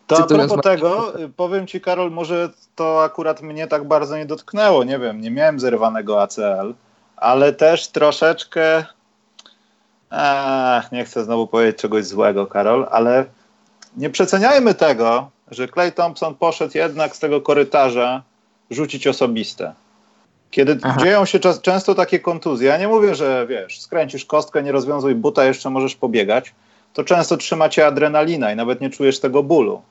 To a propos tego, powiem Ci Karol, może to akurat mnie tak bardzo nie dotknęło, nie wiem, nie miałem zerwanego ACL, ale też troszeczkę Ech, nie chcę znowu powiedzieć czegoś złego, Karol, ale nie przeceniajmy tego, że Clay Thompson poszedł jednak z tego korytarza rzucić osobiste. Kiedy Aha. dzieją się czas, często takie kontuzje, ja nie mówię, że wiesz, skręcisz kostkę, nie rozwiązuj buta, jeszcze możesz pobiegać, to często trzyma cię adrenalina i nawet nie czujesz tego bólu.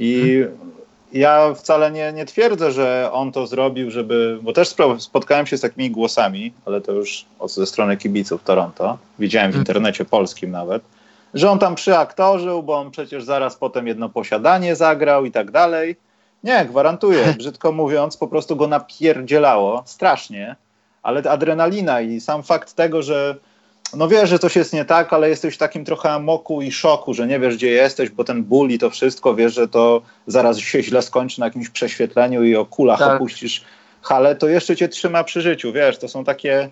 I, mhm. ja wcale nie, nie twierdzę, że on to zrobił, żeby. Bo też spotkałem się z takimi głosami, ale to już ze strony kibiców Toronto. Widziałem w mhm. internecie polskim nawet, że on tam przyaktorzył, bo on przecież zaraz potem jedno posiadanie zagrał i tak dalej. Nie, gwarantuję, brzydko mówiąc, po prostu go napierdzielało strasznie, ale adrenalina i sam fakt tego, że no wiesz, że coś jest nie tak, ale jesteś w takim trochę amoku i szoku, że nie wiesz, gdzie jesteś, bo ten ból i to wszystko, wiesz, że to zaraz się źle skończy na jakimś prześwietleniu i o kulach tak. opuścisz halę, to jeszcze cię trzyma przy życiu, wiesz, to są takie,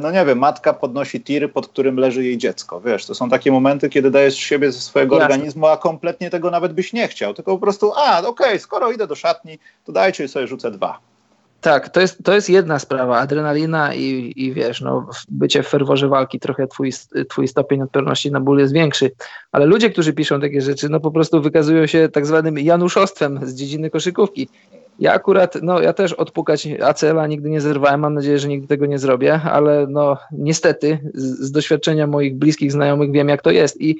no nie wiem, matka podnosi tir, pod którym leży jej dziecko, wiesz, to są takie momenty, kiedy dajesz siebie ze swojego Jasne. organizmu, a kompletnie tego nawet byś nie chciał, tylko po prostu, a, okej, okay, skoro idę do szatni, to dajcie sobie rzucę dwa. Tak, to jest, to jest jedna sprawa, adrenalina i, i wiesz, no, bycie w ferworze walki, trochę twój, twój stopień odporności na ból jest większy, ale ludzie, którzy piszą takie rzeczy, no po prostu wykazują się tak zwanym januszostwem z dziedziny koszykówki. Ja akurat, no ja też odpukać ACL-a nigdy nie zerwałem, mam nadzieję, że nigdy tego nie zrobię, ale no niestety z, z doświadczenia moich bliskich znajomych wiem jak to jest i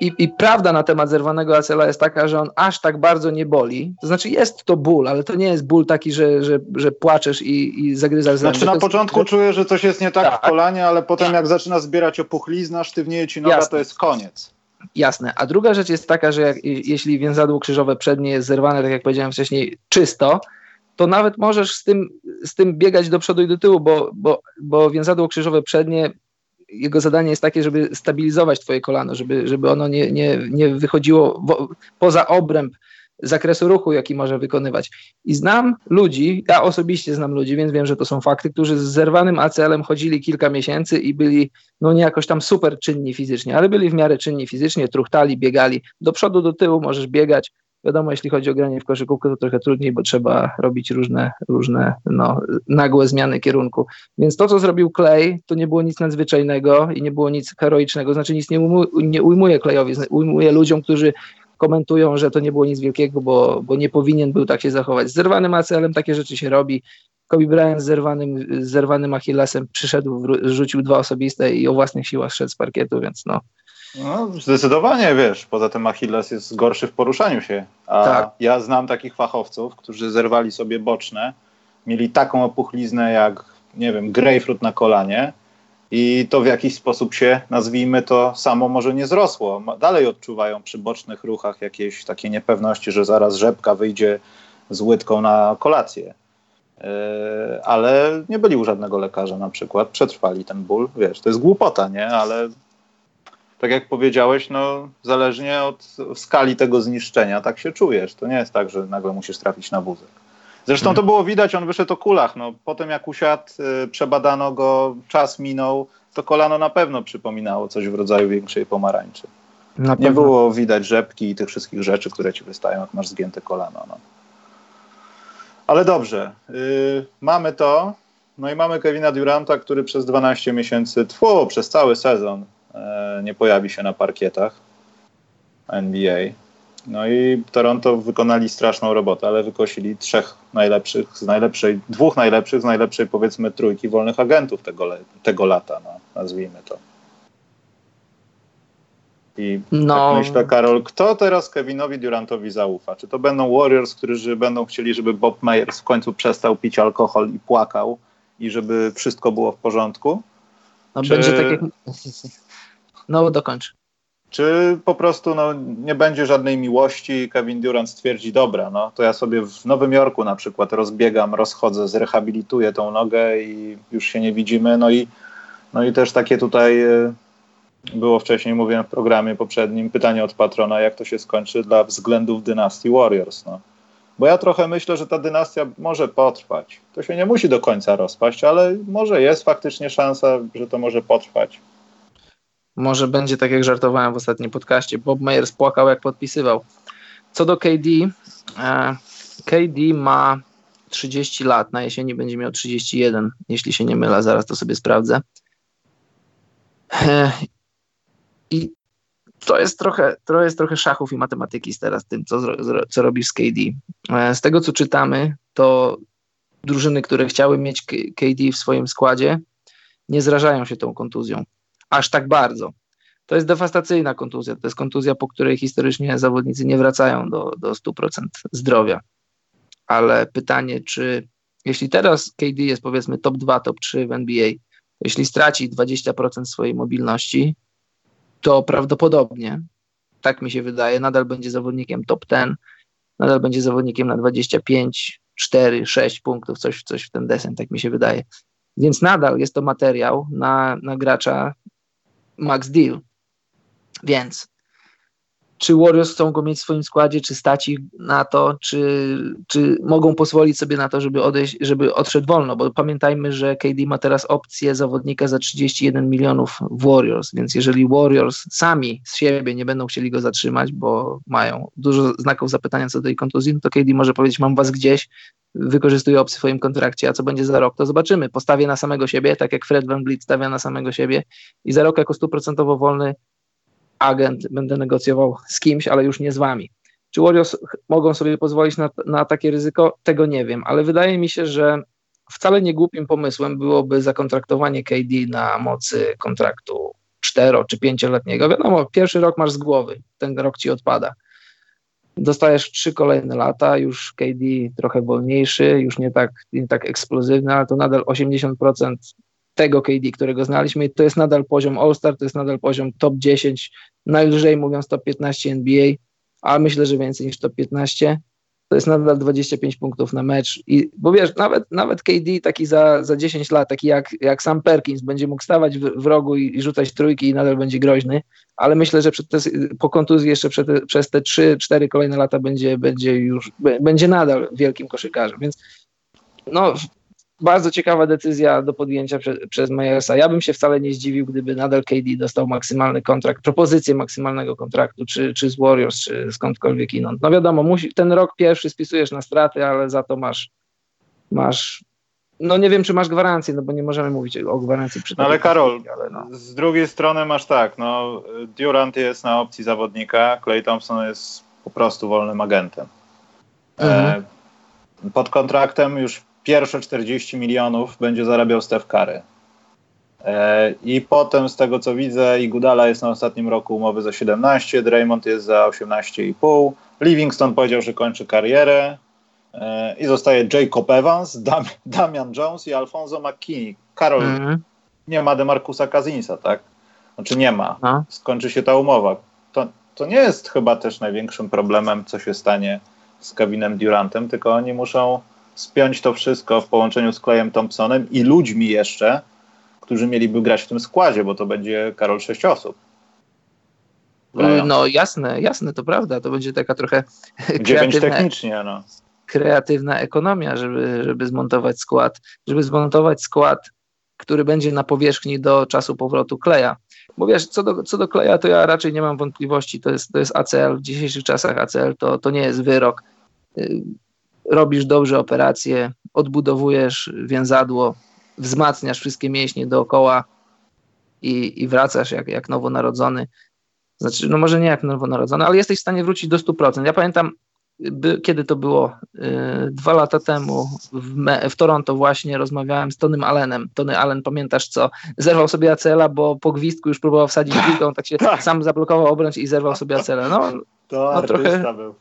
i, I, prawda na temat zerwanego acela jest taka, że on aż tak bardzo nie boli. To znaczy jest to ból, ale to nie jest ból taki, że, że, że płaczesz i, i zagryzasz zęby. Znaczy na początku jest, czuję, że coś jest nie tak, tak, w kolanie, ale potem jak zaczyna zbierać opuchlizna, sztywnieje ci noga, Jasne. to jest koniec. Jasne. A druga rzecz jest taka, że jak, jeśli więzadło krzyżowe przednie jest zerwane, tak jak powiedziałem wcześniej, czysto, to nawet możesz z tym, z tym biegać do przodu i do tyłu, bo, bo, bo więzadło krzyżowe przednie jego zadanie jest takie, żeby stabilizować twoje kolano, żeby, żeby ono nie, nie, nie wychodziło wo, poza obręb zakresu ruchu, jaki może wykonywać. I znam ludzi, ja osobiście znam ludzi, więc wiem, że to są fakty, którzy z zerwanym ACL-em chodzili kilka miesięcy i byli no nie jakoś tam super czynni fizycznie, ale byli w miarę czynni fizycznie, truchtali, biegali. Do przodu, do tyłu możesz biegać, Wiadomo, jeśli chodzi o granie w koszykówkę, to trochę trudniej, bo trzeba robić różne, różne no, nagłe zmiany kierunku. Więc to, co zrobił Clay, to nie było nic nadzwyczajnego i nie było nic heroicznego, znaczy nic nie, ujmu, nie ujmuje Clayowi, ujmuje ludziom, którzy komentują, że to nie było nic wielkiego, bo, bo nie powinien był tak się zachować. Z zerwanym ACL-em takie rzeczy się robi. Kobe Bryant z zerwanym, z zerwanym Achillesem przyszedł, rzucił dwa osobiste i o własnych siłach szedł z parkietu, więc no, no, zdecydowanie, wiesz, poza tym Achilles jest gorszy w poruszaniu się. A tak. ja znam takich fachowców, którzy zerwali sobie boczne, mieli taką opuchliznę jak, nie wiem, grejpfrut na kolanie i to w jakiś sposób się, nazwijmy to, samo może nie zrosło. Dalej odczuwają przy bocznych ruchach jakieś takie niepewności, że zaraz rzepka wyjdzie z łydką na kolację. Yy, ale nie byli u żadnego lekarza na przykład, przetrwali ten ból, wiesz, to jest głupota, nie? Ale tak jak powiedziałeś, no zależnie od skali tego zniszczenia, tak się czujesz. To nie jest tak, że nagle musisz trafić na wózek. Zresztą to było widać, on wyszedł o kulach. No, potem jak usiadł, y, przebadano go, czas minął, to kolano na pewno przypominało coś w rodzaju większej pomarańczy. Nie było widać rzepki i tych wszystkich rzeczy, które ci wystają, jak masz zgięte kolano. No. Ale dobrze, yy, mamy to. No i mamy Kevina Duranta, który przez 12 miesięcy, tło, przez cały sezon E, nie pojawi się na parkietach NBA. No i Toronto wykonali straszną robotę, ale wykosili trzech najlepszych, z najlepszej, dwóch najlepszych z najlepszej powiedzmy trójki wolnych agentów tego, tego lata, no, nazwijmy to. I no. tak myślę, Karol, kto teraz Kevinowi Durantowi zaufa? Czy to będą Warriors, którzy będą chcieli, żeby Bob Myers w końcu przestał pić alkohol i płakał i żeby wszystko było w porządku? No Czy... będzie tak jak... No, dokończ. Czy po prostu no, nie będzie żadnej miłości i Kevin Durant stwierdzi, dobra, no to ja sobie w Nowym Jorku na przykład rozbiegam, rozchodzę, zrehabilituję tą nogę i już się nie widzimy. No i, no i też takie tutaj e, było wcześniej, mówiłem w programie poprzednim, pytanie od patrona, jak to się skończy dla względów dynastii Warriors. No. Bo ja trochę myślę, że ta dynastia może potrwać. To się nie musi do końca rozpaść, ale może jest faktycznie szansa, że to może potrwać. Może będzie tak, jak żartowałem w ostatnim podcaście. Bob Myers płakał, jak podpisywał. Co do KD, e, KD ma 30 lat, na jesieni będzie miał 31, jeśli się nie mylę, zaraz to sobie sprawdzę. E, I to jest trochę, to jest trochę szachów i matematyki teraz tym, co, co robisz z KD. E, z tego, co czytamy, to drużyny, które chciały mieć KD w swoim składzie, nie zrażają się tą kontuzją aż tak bardzo. to jest dewastacyjna kontuzja. To jest kontuzja, po której historycznie zawodnicy nie wracają do, do 100% zdrowia. Ale pytanie, czy jeśli teraz KD jest powiedzmy top 2, top 3 w NBA, jeśli straci 20% swojej mobilności, to prawdopodobnie, tak mi się wydaje, nadal będzie zawodnikiem top 10, nadal będzie zawodnikiem na 25, 4, 6 punktów, coś, coś w ten desen, tak mi się wydaje. Więc nadal jest to materiał na, na gracza max deal. Więc czy Warriors chcą go mieć w swoim składzie, czy stać ich na to, czy, czy mogą pozwolić sobie na to, żeby odejść, żeby odszedł wolno, bo pamiętajmy, że KD ma teraz opcję zawodnika za 31 milionów w Warriors, więc jeżeli Warriors sami z siebie nie będą chcieli go zatrzymać, bo mają dużo znaków zapytania co do tej kontuzji, no to KD może powiedzieć, mam was gdzieś, wykorzystuję opcję w swoim kontrakcie, a co będzie za rok, to zobaczymy. Postawię na samego siebie, tak jak Fred Van Vliet stawia na samego siebie i za rok jako stuprocentowo wolny agent będę negocjował z kimś, ale już nie z wami. Czy Warriors mogą sobie pozwolić na, na takie ryzyko? Tego nie wiem, ale wydaje mi się, że wcale nie głupim pomysłem byłoby zakontraktowanie KD na mocy kontraktu 4 czy 5-letniego. Wiadomo, pierwszy rok masz z głowy, ten rok ci odpada. Dostajesz trzy kolejne lata, już KD trochę wolniejszy, już nie tak, nie tak eksplozywny, ale to nadal 80% tego KD, którego znaliśmy, to jest nadal poziom All-Star, to jest nadal poziom top 10, najlżej mówiąc top 15 NBA, a myślę, że więcej niż top 15. To jest nadal 25 punktów na mecz. I, bo wiesz, nawet, nawet KD taki za, za 10 lat, taki jak, jak sam Perkins, będzie mógł stawać w, w rogu i, i, rzucać trójki i nadal będzie groźny, ale myślę, że te, po kontuzji jeszcze te, przez te 3-4 kolejne lata będzie, będzie już, będzie nadal wielkim koszykarzem. Więc no, bardzo ciekawa decyzja do podjęcia prze, przez Majersa. Ja bym się wcale nie zdziwił, gdyby nadal KD dostał maksymalny kontrakt, propozycję maksymalnego kontraktu, czy, czy z Warriors, czy skądkolwiek inąd. No wiadomo, musi, ten rok pierwszy spisujesz na straty, ale za to masz, masz no nie wiem, czy masz gwarancję, no bo nie możemy mówić o gwarancji przy no Ale Karol, ale no. z drugiej strony masz tak, no Durant jest na opcji zawodnika, Clay Thompson jest po prostu wolnym agentem. Mhm. E, pod kontraktem już pierwsze 40 milionów będzie zarabiał Steph Curry. E, I potem z tego co widzę, Igudala jest na ostatnim roku umowy za 17, Draymond jest za 18,5. Livingston powiedział, że kończy karierę. E, I zostaje Jacob Evans, Dam Damian Jones i Alfonso McKinney. Karol, mm -hmm. nie ma Demarcusa Kazinsa, tak? Znaczy nie ma. No. Skończy się ta umowa. To, to nie jest chyba też największym problemem, co się stanie z Kevinem Durantem, tylko oni muszą spiąć to wszystko w połączeniu z Clayem Thompsonem i ludźmi jeszcze, którzy mieliby grać w tym składzie, bo to będzie Karol sześć osób. No jasne, jasne, to prawda. To będzie taka trochę Dziewięć technicznie, no. kreatywna ekonomia, żeby, żeby zmontować skład, żeby zmontować skład, który będzie na powierzchni do czasu powrotu Kleja. Bo wiesz, co do, co do Kleja, to ja raczej nie mam wątpliwości. To jest, to jest ACL. W dzisiejszych czasach ACL to, to nie jest wyrok robisz dobrze operację, odbudowujesz więzadło, wzmacniasz wszystkie mięśnie dookoła i, i wracasz jak, jak nowonarodzony. Znaczy, no może nie jak nowonarodzony, ale jesteś w stanie wrócić do 100%. Ja pamiętam, by, kiedy to było? Yy, dwa lata temu w, me, w, Toronto właśnie rozmawiałem z Tonym Allenem. Tony Allen, pamiętasz co? Zerwał sobie acela, bo po gwizdku już próbował wsadzić piłkę, on tak się tak. sam zablokował obręcz i zerwał sobie acela. No, to no, trochę, był.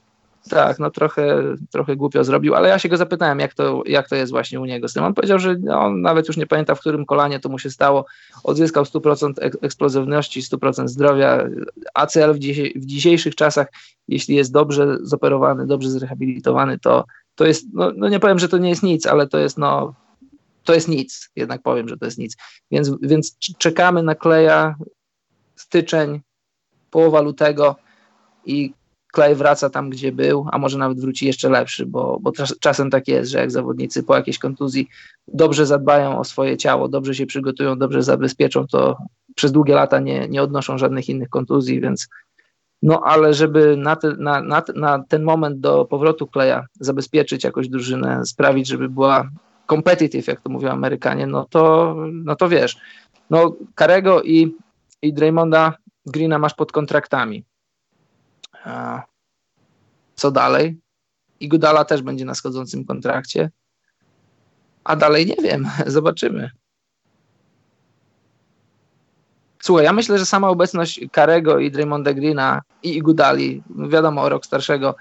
Tak, no trochę, trochę głupio zrobił, ale ja się go zapytałem, jak to, jak to jest właśnie u niego z tym. On powiedział, że on nawet już nie pamięta, w którym kolanie to mu się stało. Odzyskał 100% eksplozywności, 100% zdrowia. ACL w, w dzisiejszych czasach, jeśli jest dobrze zoperowany, dobrze zrehabilitowany, to, to jest, no, no nie powiem, że to nie jest nic, ale to jest no, to jest nic, jednak powiem, że to jest nic. Więc, więc czekamy na Kleja, styczeń, połowa lutego i Clay wraca tam, gdzie był, a może nawet wróci jeszcze lepszy, bo, bo czasem tak jest, że jak zawodnicy po jakiejś kontuzji dobrze zadbają o swoje ciało, dobrze się przygotują, dobrze zabezpieczą, to przez długie lata nie, nie odnoszą żadnych innych kontuzji, więc no ale żeby na, te, na, na, na ten moment do powrotu Kleja zabezpieczyć jakąś drużynę, sprawić, żeby była competitive, jak to mówią Amerykanie, no to, no to wiesz, no Karego i, i Draymonda Greena masz pod kontraktami co dalej? I Gudala też będzie na schodzącym kontrakcie. A dalej nie wiem, zobaczymy. Słuchaj, ja myślę, że sama obecność Karego i Draymonda Greena i Igudali, no wiadomo, rok starszego,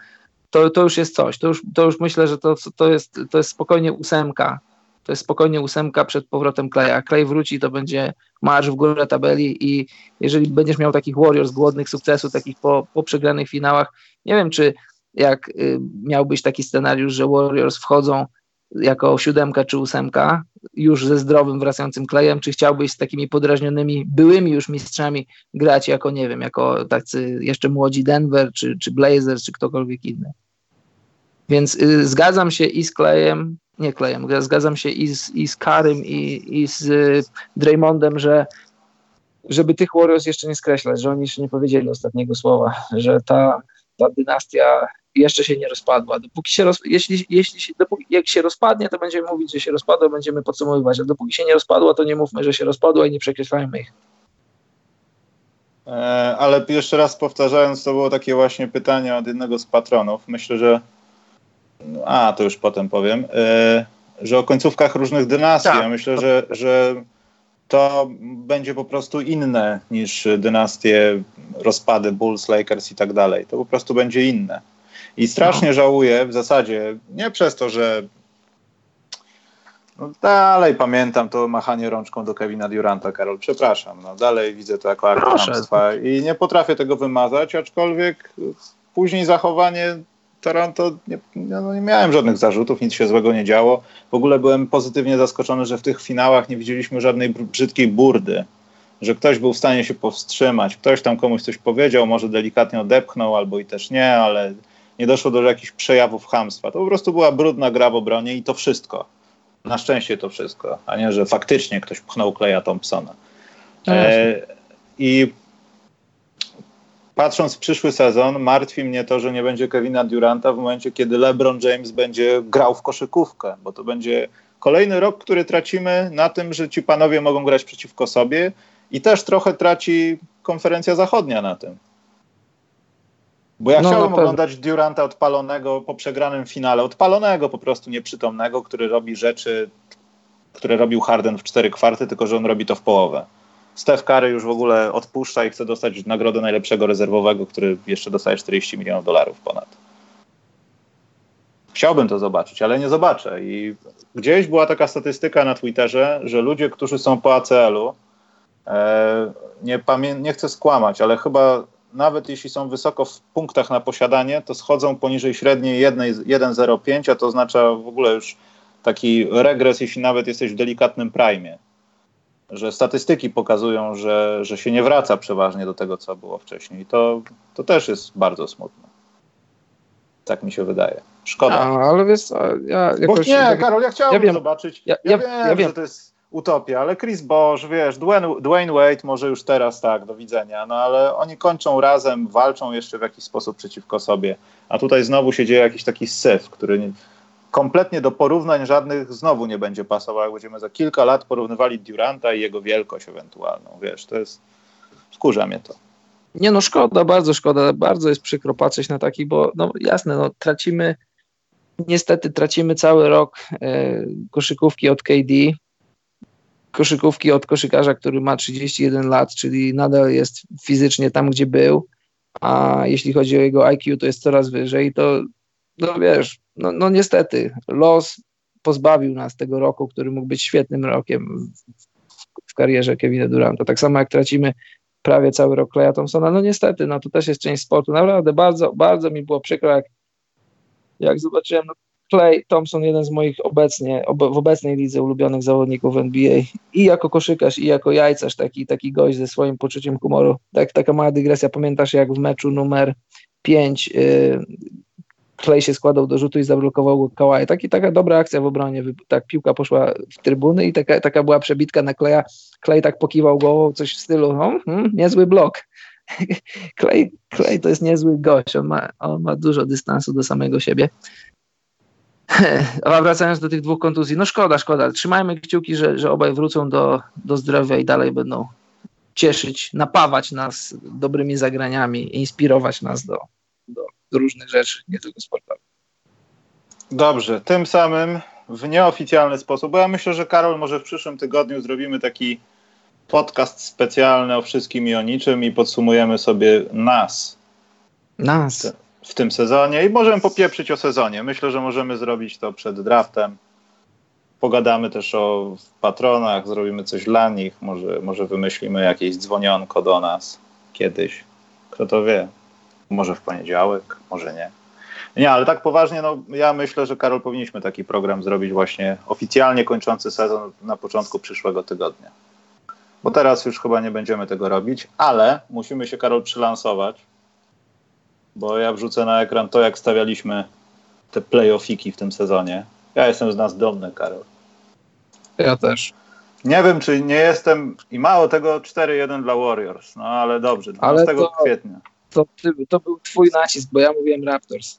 to, to już jest coś. To już, to już myślę, że to, to, jest, to jest spokojnie ósemka. To jest spokojnie ósemka przed powrotem Kleja. Klej wróci, to będzie marsz w górę tabeli i jeżeli będziesz miał takich Warriors głodnych sukcesu, takich po, po przegranych finałach, nie wiem, czy jak y, miałbyś taki scenariusz, że Warriors wchodzą jako siódemka czy ósemka, już ze zdrowym, wracającym klejem, czy chciałbyś z takimi podrażnionymi, byłymi już mistrzami grać jako, nie wiem, jako tacy jeszcze młodzi Denver, czy, czy Blazers, czy ktokolwiek inny. Więc y, zgadzam się i z klejem, nie klejem, zgadzam się i z, i z Karym, i, i z y, Draymondem, że żeby tych Warriors jeszcze nie skreślać, że oni jeszcze nie powiedzieli ostatniego słowa, że ta, ta dynastia jeszcze się nie rozpadła. Dopóki się roz, jeśli, jeśli się, dopóki, jak się rozpadnie, to będziemy mówić, że się rozpadła, będziemy podsumowywać, a dopóki się nie rozpadła, to nie mówmy, że się rozpadła i nie przekreślajmy ich. E, ale jeszcze raz powtarzając, to było takie właśnie pytanie od jednego z patronów. Myślę, że a, to już potem powiem, e, że o końcówkach różnych dynastii. Tak. Ja myślę, że, że to będzie po prostu inne niż dynastie, rozpady Bulls, Lakers i tak dalej. To po prostu będzie inne. I strasznie no. żałuję w zasadzie, nie przez to, że no dalej pamiętam to machanie rączką do Kevina Duranta, Karol, przepraszam, no dalej widzę to jako akt i nie potrafię tego wymazać, aczkolwiek później zachowanie Toronto, nie, no nie miałem żadnych zarzutów, nic się złego nie działo. W ogóle byłem pozytywnie zaskoczony, że w tych finałach nie widzieliśmy żadnej brzydkiej burdy, że ktoś był w stanie się powstrzymać, ktoś tam komuś coś powiedział, może delikatnie odepchnął albo i też nie, ale nie doszło do jakichś przejawów hamstwa. To po prostu była brudna gra w obronie i to wszystko. Na szczęście to wszystko, a nie, że faktycznie ktoś pchnął Kleja Thompsona. No e, I patrząc w przyszły sezon, martwi mnie to, że nie będzie Kevina Duranta w momencie, kiedy LeBron James będzie grał w koszykówkę, bo to będzie kolejny rok, który tracimy na tym, że ci panowie mogą grać przeciwko sobie i też trochę traci konferencja zachodnia na tym. Bo ja no, chciałbym oglądać Duranta odpalonego po przegranym finale, odpalonego po prostu nieprzytomnego, który robi rzeczy, które robił Harden w cztery kwarty, tylko że on robi to w połowę. Steph Curry już w ogóle odpuszcza i chce dostać nagrodę najlepszego rezerwowego, który jeszcze dostaje 40 milionów dolarów ponad. Chciałbym to zobaczyć, ale nie zobaczę. I gdzieś była taka statystyka na Twitterze, że ludzie, którzy są po ACL-u, e, nie, pamię- nie chcę skłamać, ale chyba nawet jeśli są wysoko w punktach na posiadanie, to schodzą poniżej średniej 1,05, a to oznacza w ogóle już taki regres, jeśli nawet jesteś w delikatnym prime. Że statystyki pokazują, że, że się nie wraca przeważnie do tego, co było wcześniej. I to, to też jest bardzo smutne. Tak mi się wydaje. Szkoda. A, ale wiesz, ja jakoś... Bo nie, Karol, ja chciałbym ja wiem, zobaczyć. Ja, ja, ja wiem, ja wiem, że to jest utopia, ale Chris Bosch, wiesz, Dwayne, Dwayne Wade może już teraz tak, do widzenia, no ale oni kończą razem, walczą jeszcze w jakiś sposób przeciwko sobie, a tutaj znowu się dzieje jakiś taki syf, który nie, kompletnie do porównań żadnych znowu nie będzie pasował, jak będziemy za kilka lat porównywali Duranta i jego wielkość ewentualną, wiesz, to jest, wkurza mnie to. Nie no, szkoda, bardzo szkoda, bardzo jest przykro patrzeć na taki, bo no jasne, no tracimy, niestety tracimy cały rok e, koszykówki od KD, koszykówki od koszykarza, który ma 31 lat, czyli nadal jest fizycznie tam, gdzie był, a jeśli chodzi o jego IQ, to jest coraz wyżej, to no wiesz, no, no niestety, los pozbawił nas tego roku, który mógł być świetnym rokiem w, w karierze Kevina Duranta. Tak samo jak tracimy prawie cały rok Kleja Thompsona, no niestety, no to też jest część sportu. Naprawdę bardzo, bardzo mi było przykro, jak, jak zobaczyłem, no, Clay Thompson, jeden z moich obecnie, ob, w obecnej lidze ulubionych zawodników NBA i jako koszykarz, i jako jajcarz, taki, taki gość ze swoim poczuciem humoru. Tak, taka mała dygresja, pamiętasz jak w meczu numer 5 yy, Clay się składał do rzutu i zablokował go Kawhi. Taki, taka dobra akcja w obronie, tak piłka poszła w trybuny i taka, taka była przebitka na Claya. Clay tak pokiwał głową, coś w stylu, no, hmm, niezły blok. Clay, Clay to jest niezły gość, on ma, on ma dużo dystansu do samego siebie. A wracając do tych dwóch kontuzji, no szkoda, szkoda. Trzymajmy kciuki, że, że obaj wrócą do, do zdrowia i dalej będą cieszyć, napawać nas dobrymi zagraniami, inspirować nas do, do, do różnych rzeczy, nie tylko sportowych. Dobrze, tym samym w nieoficjalny sposób, bo ja myślę, że Karol, może w przyszłym tygodniu zrobimy taki podcast specjalny o wszystkim i o niczym i podsumujemy sobie nas. Nas. W tym sezonie i możemy popieprzyć o sezonie. Myślę, że możemy zrobić to przed draftem. Pogadamy też o patronach, zrobimy coś dla nich, może, może wymyślimy jakieś dzwonionko do nas kiedyś. Kto to wie? Może w poniedziałek, może nie. Nie, ale tak poważnie, no ja myślę, że Karol powinniśmy taki program zrobić właśnie oficjalnie kończący sezon na początku przyszłego tygodnia. Bo teraz już chyba nie będziemy tego robić, ale musimy się Karol przylansować, bo ja wrzucę na ekran to, jak stawialiśmy te playoffiki w tym sezonie. Ja jestem z nas dumny, Karol. Ja też. Nie wiem, czy nie jestem i mało tego 4-1 dla Warriors, no ale dobrze, 12 ale to, kwietnia. To, to był twój nacisk, bo ja mówiłem Raptors.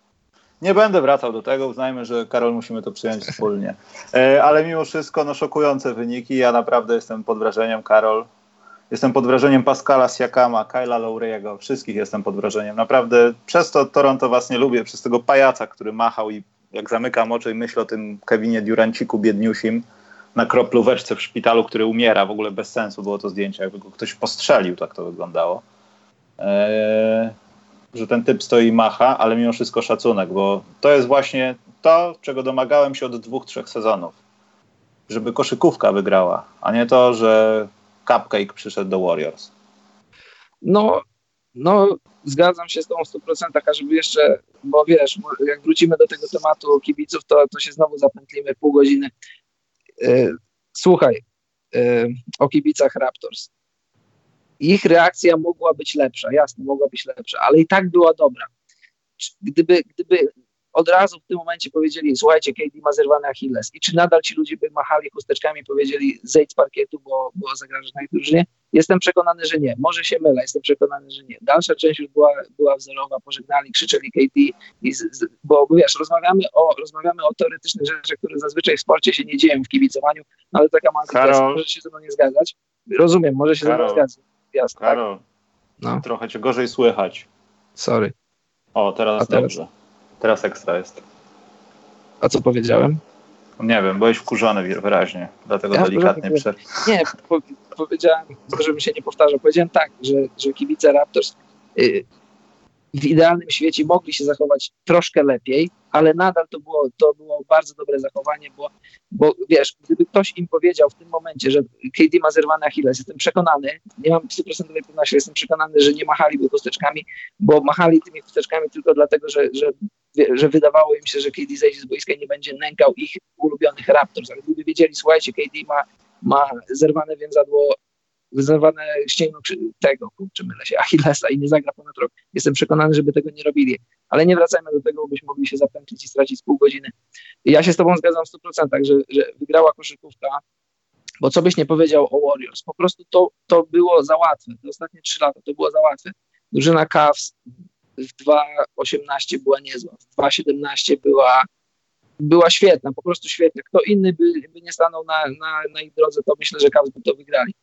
Nie będę wracał do tego, uznajmy, że Karol musimy to przyjąć wspólnie. E, ale mimo wszystko, no szokujące wyniki. Ja naprawdę jestem pod wrażeniem, Karol. Jestem pod wrażeniem Pascala Siakama, Kyla Lowry'ego, wszystkich jestem pod wrażeniem. Naprawdę przez to Toronto was nie lubię, przez tego pajaca, który machał i jak zamykam oczy i myślę o tym Kevinie Duranciku biedniusim na kroplóweczce w szpitalu, który umiera, w ogóle bez sensu było to zdjęcie, jakby go ktoś postrzelił, tak to wyglądało. Eee, że ten typ stoi macha, ale mimo wszystko szacunek, bo to jest właśnie to, czego domagałem się od dwóch, trzech sezonów. Żeby koszykówka wygrała, a nie to, że Cupcake przyszedł do Warriors. No, no zgadzam się z tą w 100%, a żeby jeszcze, bo wiesz, jak wrócimy do tego tematu kibiców, to, to się znowu zapętlimy pół godziny. E, słuchaj, e, o kibicach Raptors ich reakcja mogła być lepsza, jasne, mogła być lepsza, ale i tak była dobra. Gdyby, gdyby od razu w tym momencie powiedzieli, słuchajcie, KD ma zerwany Achilles i czy nadal ci ludzie by machali chusteczkami i powiedzieli, zejdź z parkietu, bo, bo zagrażasz na ich drużynie? Jestem przekonany, że nie. Może się mylę, jestem przekonany, że nie. Dalsza część już była, była wzorowa, pożegnali, krzyczeli KD, i z, z, bo wiesz, rozmawiamy o, rozmawiamy o teoretycznych rzeczach, które zazwyczaj w sporcie się nie dzieją w kibicowaniu, no ale taka mała może się ze mną nie zgadzać. Rozumiem, może się Karol. ze mną zgadzać gwiazd. Karol, tak? no. trochę cię gorzej słychać. Sorry. O, teraz, teraz dobrze. Teraz ekstra jest. A co powiedziałem? Nie wiem, byłeś wkurzony wyraźnie, dlatego ja delikatnie przerwę. Nie, po, powiedziałem, żebym się nie powtarzał, powiedziałem tak, że, że kibice Raptors y, w idealnym świecie mogli się zachować troszkę lepiej, ale nadal to było, to było bardzo dobre zachowanie, bo, bo wiesz, gdyby ktoś im powiedział w tym momencie, że KD ma zerwany Achilles, jestem przekonany, nie mam stuprocentowej pewności, jestem przekonany, że nie machaliby chusteczkami, bo machali tymi chusteczkami tylko dlatego, że, że, że wydawało im się, że KD zejdzie z boiska i nie będzie nękał ich ulubionych Raptors, ale gdyby wiedzieli, słuchajcie, KD ma, ma zerwane więzadło wyznawane ścięgno tego, czy mylę się, Achillesa i nie zagra ponad rok. Jestem przekonany, żeby tego nie robili. Ale nie wracajmy do tego, byśmy mogli się zapętlić i stracić pół godziny. Ja się z tobą zgadzam w 100%, że, że wygrała koszykówka, bo co byś nie powiedział o Warriors, po prostu to, to było za łatwe. Te ostatnie trzy lata to było za łatwe. Drużyna Cavs w 2.18 była niezła, w 2.17 była była świetna, po prostu świetna. Kto inny by, by nie stanął na, na, na ich drodze, to myślę, że Cavs by to wygrali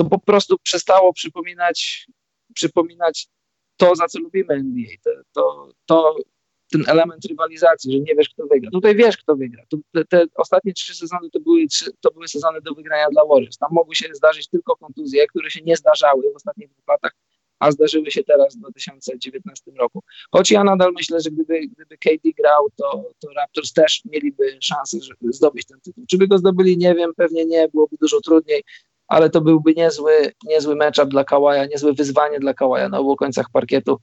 to po prostu przestało przypominać, przypominać to, za co lubimy NBA. To, to, to, ten element rywalizacji, że nie wiesz, kto wygra. Tutaj wiesz, kto wygra. Te, te, ostatnie trzy sezony to były, to były sezony do wygrania dla Warriors. Tam mogły się zdarzyć tylko kontuzje, które się nie zdarzały w ostatnich dwóch latach, a zdarzyły się teraz w 2019 roku. Choć ja nadal myślę, że gdyby, gdyby KD grał, to, to Raptors też mieliby szansę zdobyć ten tytuł. Czy by go zdobyli, nie wiem, pewnie nie, byłoby dużo trudniej ale to byłby niezły, niezły matchup dla Kałaja, niezłe wyzwanie dla Kałaja na obu końcach parkietu.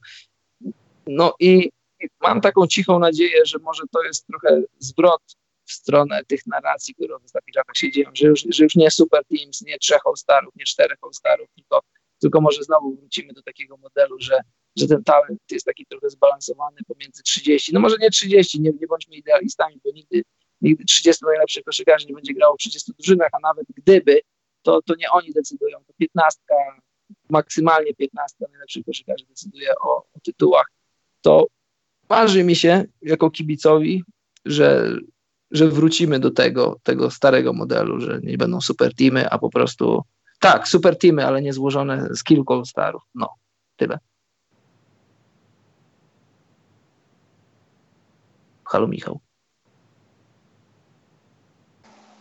No i, mam taką cichą nadzieję, że może to jest trochę zwrot w stronę tych narracji, które w ostatnich się dzieją, że już, że już nie super teams, nie trzech all-starów, nie czterech all-starów, tylko, tylko może znowu wrócimy do takiego modelu, że, że ten talent jest taki trochę zbalansowany pomiędzy 30, no może nie 30, nie, nie bądźmy idealistami, bo nigdy, nigdy 30 najlepszych koszykarzy nie będzie grało w 30 drużynach, a nawet gdyby, to, to nie oni decydują, to piętnastka, maksymalnie piętnastka najlepszych koszykarzy decyduje o, o tytułach. To marzy mi się jako kibicowi, że, że wrócimy do tego, tego starego modelu, że nie będą super teamy, a po prostu tak, super teamy, ale nie złożone z kilku starów. No, tyle. Halo Michał.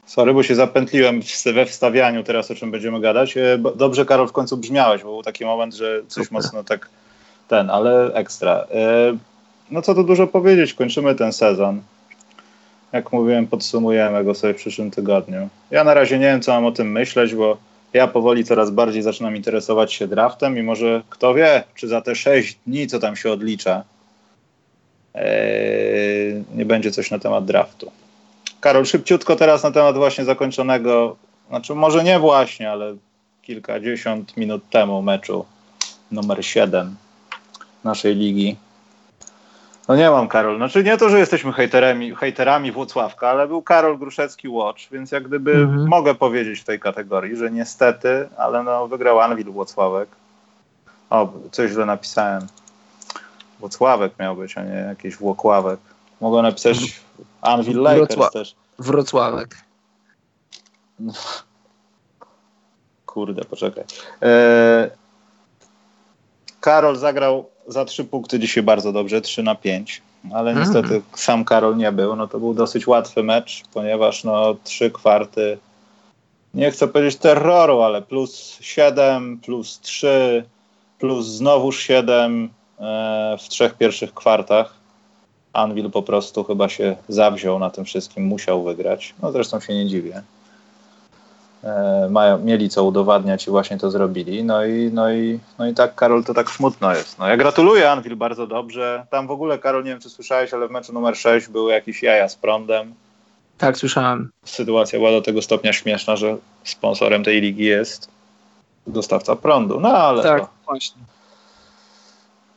Sorry, bo się zapętliłem we wstawianiu teraz, o czym będziemy gadać. E, dobrze, Karol, w końcu brzmiałeś, bo był taki moment, że coś Super. mocno tak ten, ale ekstra. E, no co tu dużo powiedzieć, kończymy ten sezon. Jak mówiłem, podsumujemy go sobie w przyszłym tygodniu. Ja na razie nie wiem, co mam o tym myśleć, bo ja powoli coraz bardziej zaczynam interesować się draftem i może kto wie, czy za te 6 dni, co tam się odlicza, Eee, nie będzie coś na temat draftu. Karol, szybciutko teraz na temat właśnie zakończonego, znaczy może nie właśnie, ale kilkadziesiąt minut temu meczu numer 7 naszej ligi. No nie mam Karol, znaczy nie to, że jesteśmy hejterami, hejterami Włocławka, ale był Karol Gruszecki Watch, więc jak gdyby mhm. mogę powiedzieć w tej kategorii, że niestety, ale no wygrał Anwil Włocławek. O, coś źle napisałem. Włocławek miał być, a nie jakiś Włokławek. Mogą napisać Anvil Lakers Wrocław też. Wrocławek. Kurde, poczekaj. E... Karol zagrał za trzy punkty dzisiaj bardzo dobrze, 3 na 5, ale mm. niestety sam Karol nie był. No to był dosyć łatwy mecz, ponieważ no trzy kwarty, nie chcę powiedzieć terroru, ale plus 7, plus 3, plus znowuż 7, E, w trzech pierwszych kwartach. Anvil po prostu chyba się zawziął na tym wszystkim, musiał wygrać. No zresztą się nie dziwię. E, mają, mieli co udowadniać i właśnie to zrobili. No i, no, i, no i tak, Karol, to tak smutno jest. No, ja gratuluję Anvil bardzo dobrze. Tam w ogóle, Karol, nie wiem czy słyszałeś, ale w meczu numer 6 były jakieś jaja z prądem. Tak, słyszałem. Sytuacja była do tego stopnia śmieszna, że sponsorem tej ligi jest dostawca prądu. No ale. Tak, to... właśnie.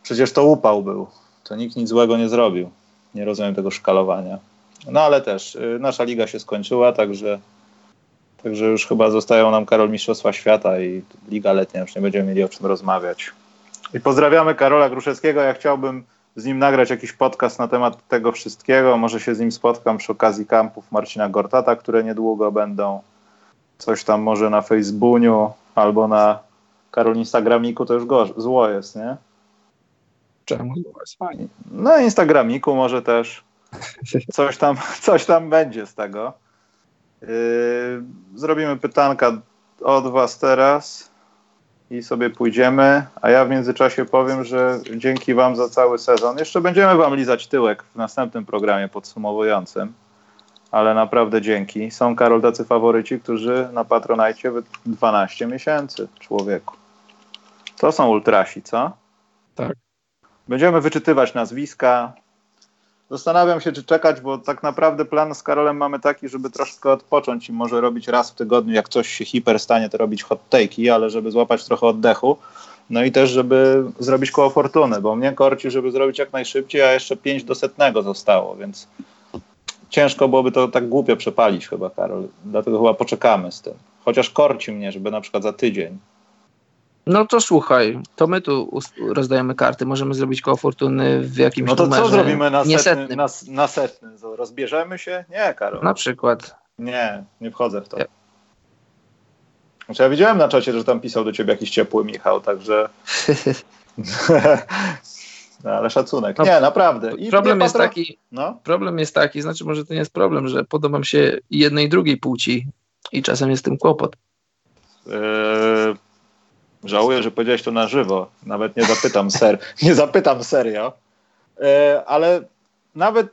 Przecież to upał był. To nikt nic złego nie zrobił. Nie rozumiem tego szkalowania. No ale też y, nasza liga się skończyła, także, także już chyba zostają nam Karol Mistrzostwa Świata i Liga Letnia, już nie będziemy mieli o czym rozmawiać. I pozdrawiamy Karola Gruszewskiego. Ja chciałbym z nim nagrać jakiś podcast na temat tego wszystkiego. Może się z nim spotkam przy okazji kampów Marcina Gortata, które niedługo będą. Coś tam może na Facebooku albo na Karol Instagramiku, to już go, zło jest, nie? Czemu? Jest fajnie. Na Instagramiku może też. Coś tam, coś tam będzie z tego. Yy, zrobimy pytanka od Was teraz i sobie pójdziemy. A ja w międzyczasie powiem, że dzięki Wam za cały sezon. Jeszcze będziemy Wam lizać tyłek w następnym programie podsumowującym. Ale naprawdę dzięki. Są Karol tacy faworyci, którzy na Patronajcie 12 miesięcy człowieku. To są ultrasi, co? Tak. Będziemy wyczytywać nazwiska. Zastanawiam się, czy czekać, bo tak naprawdę plan z Karolem mamy taki, żeby troszkę odpocząć i może robić raz w tygodniu, jak coś się hiper stanie, to robić hot take'i, ale żeby złapać trochę oddechu. No i też, żeby zrobić koło fortuny, bo mnie korci, żeby zrobić jak najszybciej, a jeszcze 5 do setnego zostało, więc ciężko byłoby to tak głupio przepalić chyba, Karol. Dlatego chyba poczekamy z tym. Chociaż korci mnie, żeby na przykład za tydzień no to słuchaj, to my tu rozdajemy karty. Możemy zrobić koło fortuny w jakimś No to numerze co zrobimy na setny, na, na setny? Rozbierzemy się? Nie, Karol. Na przykład. Nie, nie wchodzę w to. Znaczy ja widziałem na czacie, że tam pisał do ciebie jakiś ciepły Michał, także... no, ale szacunek. No, nie, naprawdę. I problem jest taki, no? problem jest taki, znaczy może to nie jest problem, że podobam się jednej i drugiej płci i czasem jest tym kłopot. Yy Żałuję, że powiedziałeś to na żywo. Nawet nie zapytam, ser, nie zapytam serio. E, ale nawet,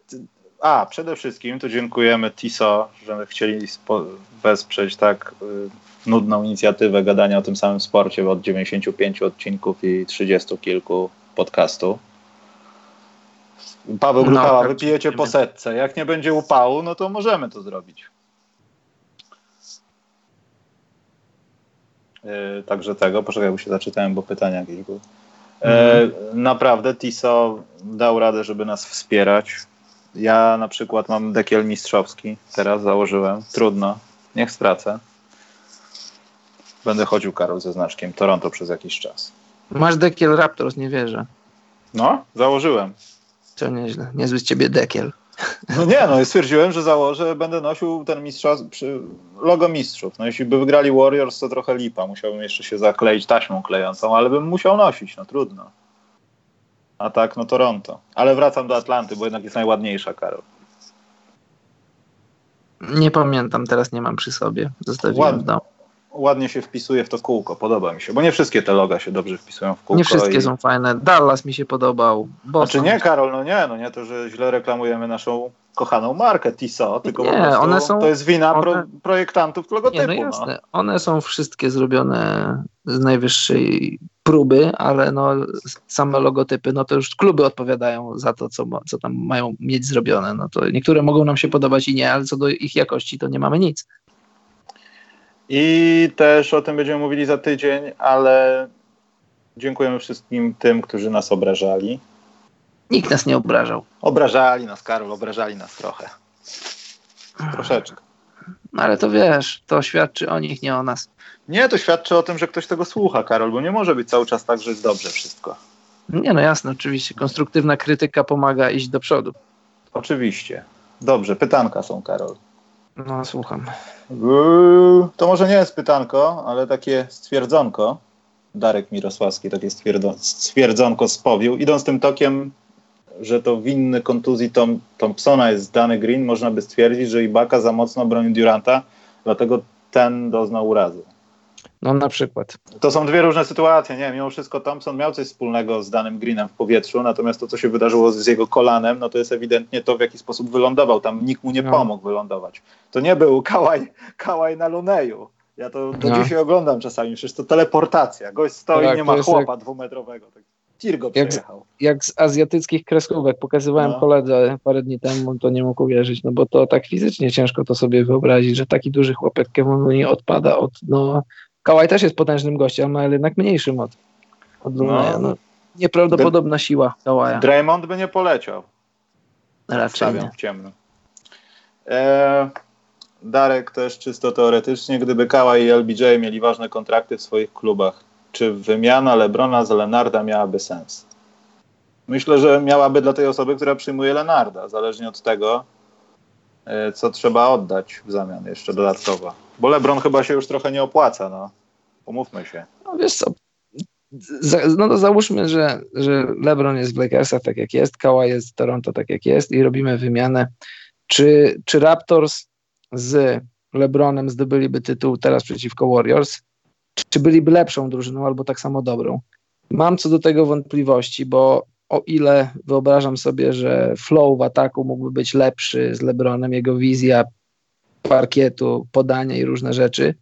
a przede wszystkim to dziękujemy TISO, że chcieli wesprzeć tak y, nudną inicjatywę gadania o tym samym sporcie od 95 odcinków i 30 kilku podcastów. Paweł no, Gruchała, no, wypijecie po setce. Jak nie będzie upału, no to możemy to zrobić. Także tego, poczekaj, bo się zaczytałem, bo pytania jakieś były. E, mhm. Naprawdę TISO dał radę, żeby nas wspierać. Ja na przykład mam dekiel mistrzowski, teraz założyłem. Trudno, niech stracę. Będę chodził, Karol, ze znaczkiem Toronto przez jakiś czas. Masz dekiel Raptors, nie wierzę. No, założyłem. To nieźle, niezły z ciebie dekiel. No nie, no i stwierdziłem, że założę, będę nosił ten mistrza, logo mistrzów. No jeśli by wygrali Warriors, to trochę lipa. Musiałbym jeszcze się zakleić taśmą klejącą, ale bym musiał nosić, no trudno. A tak, no Toronto. Ale wracam do Atlanty, bo jednak jest najładniejsza, Karol. Nie pamiętam, teraz nie mam przy sobie. Zostawiłem w domu. Ładnie się wpisuje w to kółko, podoba mi się, bo nie wszystkie te loga się dobrze wpisują w kółko. Nie wszystkie i... są fajne. Dallas mi się podobał. Boston. Znaczy nie, Karol, no nie, no nie to, że źle reklamujemy naszą kochaną markę TISO, tylko nie, po prostu one są, to jest wina one, pro, projektantów logotypu. Nie, no jasne. No. One są wszystkie zrobione z najwyższej próby, ale no same logotypy, no to już kluby odpowiadają za to, co, co tam mają mieć zrobione. No to niektóre mogą nam się podobać i nie, ale co do ich jakości to nie mamy nic. I też o tym będziemy mówili za tydzień, ale dziękujemy wszystkim tym, którzy nas obrażali. Nikt nas nie obrażał. Obrażali nas, Karol, obrażali nas trochę. Troszeczkę. No ale to wiesz, to świadczy o nich, nie o nas. Nie, to świadczy o tym, że ktoś tego słucha, Karol, bo nie może być cały czas tak, że jest dobrze wszystko. Nie, no jasne, oczywiście. Konstruktywna krytyka pomaga iść do przodu. Oczywiście. Dobrze, pytanka są, Karol. No, słucham. To może nie jest pytanko, ale takie stwierdzonko. Darek Mirosławski takie stwierdzonko spowił. Idąc tym tokiem, że to winny kontuzji Tom, Thompsona jest Dany Green, można by stwierdzić, że Ibaka za mocno broni Duranta, dlatego ten doznał urazy. No na przykład. To są dwie różne sytuacje, nie? Mimo wszystko Thompson miał coś wspólnego z danym Greenem w powietrzu, natomiast to, co się wydarzyło z jego kolanem, no to jest ewidentnie to, w jaki sposób wylądował. Tam nikt mu nie no. pomógł wylądować. To nie był kałaj, kałaj na Luneju. Ja to do no. dzisiaj oglądam czasami, przecież to teleportacja. Gość stoi, tak, nie ma chłopa jak... dwumetrowego. Tak. Tir go jak, jak z azjatyckich kreskówek pokazywałem no. koledze parę dni temu, to nie mógł uwierzyć, no bo to tak fizycznie ciężko to sobie wyobrazić, że taki duży chłopek Kevin nie odpada od, no, Kałaj też jest potężnym gościem, ale jednak mniejszym od, od No. no. Nieprawdopodobna siła Kałaja. Draymond by nie poleciał. Raczej nie. w ciemno. E, Darek też czysto teoretycznie, gdyby Kałaj i LBJ mieli ważne kontrakty w swoich klubach, czy wymiana Lebrona z Lenarda miałaby sens? Myślę, że miałaby dla tej osoby, która przyjmuje Lenarda, zależnie od tego, co trzeba oddać w zamian jeszcze dodatkowo. Bo LeBron chyba się już trochę nie opłaca, no. Pomówmy się. No wiesz co, no to załóżmy, że, że LeBron jest w Lakersach tak jak jest, Kawhi jest w Toronto tak jak jest i robimy wymianę. Czy, czy Raptors z LeBronem zdobyliby tytuł teraz przeciwko Warriors? Czy byliby lepszą drużyną albo tak samo dobrą? Mam co do tego wątpliwości, bo o ile wyobrażam sobie, że flow w ataku mógłby być lepszy z LeBronem, jego wizja parkietu, podania i różne rzeczy,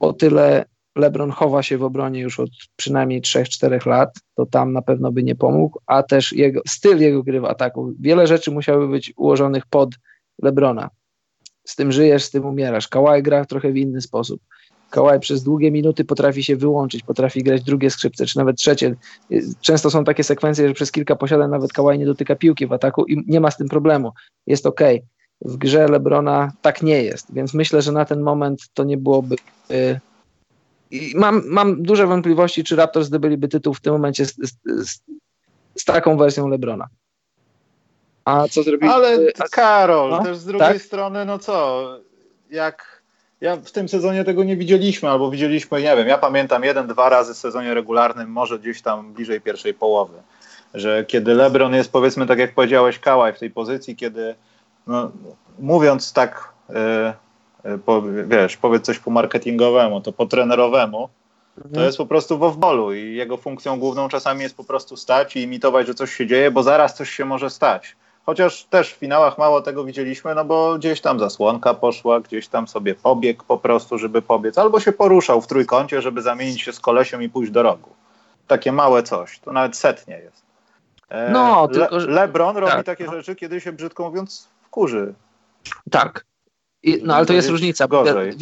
o tyle LeBron chowa się w obronie już od przynajmniej 3-4 lat, to tam na pewno by nie pomógł, a też jego, styl jego gry w ataku. Wiele rzeczy musiały być ułożonych pod LeBrona. Z tym żyjesz, z tym umierasz. Kawhi gra trochę w inny sposób. Kawhi przez długie minuty potrafi się wyłączyć, potrafi grać drugie skrzypce, czy nawet trzecie. Często są takie sekwencje, że przez kilka posiadań nawet Kawhi nie dotyka piłki w ataku i nie ma z tym problemu. Jest ok. W grze LeBrona tak nie jest, więc myślę, że na ten moment to nie byłoby y, mam, mam duże wątpliwości, czy Raptors zdobyliby tytuł w tym momencie z, z, z taką wersją Lebrona. A co zrobili? Ale Karol, no? też z drugiej tak? strony, no co, jak ja w tym sezonie tego nie widzieliśmy, albo widzieliśmy, nie wiem, ja pamiętam jeden, dwa razy w sezonie regularnym, może gdzieś tam bliżej pierwszej połowy, że kiedy LeBron jest, powiedzmy, tak jak powiedziałeś, Kałaj w tej pozycji, kiedy, no, mówiąc tak, yy, po, wiesz, powiedz coś po marketingowemu, to po trenerowemu, to mhm. jest po prostu w bolu i jego funkcją główną czasami jest po prostu stać i imitować, że coś się dzieje, bo zaraz coś się może stać. Chociaż też w finałach mało tego widzieliśmy, no bo gdzieś tam zasłonka poszła, gdzieś tam sobie pobiegł po prostu, żeby pobiec, albo się poruszał w trójkącie, żeby zamienić się z kolesiem i pójść do rogu. Takie małe coś, to nawet setnie jest. E, no, tylko, Le LeBron robi tak, takie no. rzeczy, kiedy się brzydko mówiąc wkurzy. Tak, i, no ale to jest różnica. Gorzej.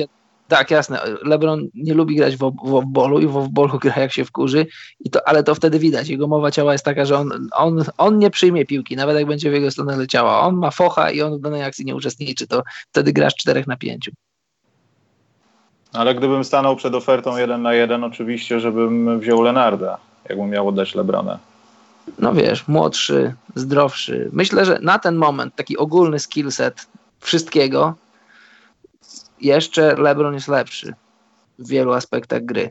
Tak, jasne. LeBron nie lubi grać w, w bolu i w bolu gra jak się wkurzy, i to, ale to wtedy widać. Jego mowa ciała jest taka, że on, on, on nie przyjmie piłki, nawet jak będzie w jego stronę leciała. On ma focha i on w danej akcji nie uczestniczy, to wtedy grasz czterech na pięciu. Ale gdybym stanął przed ofertą jeden na jeden, oczywiście, żebym wziął Lenarda, jakbym miał oddać Lebrona. No wiesz, młodszy, zdrowszy. Myślę, że na ten moment taki ogólny skillset wszystkiego jeszcze LeBron jest lepszy w wielu aspektach gry.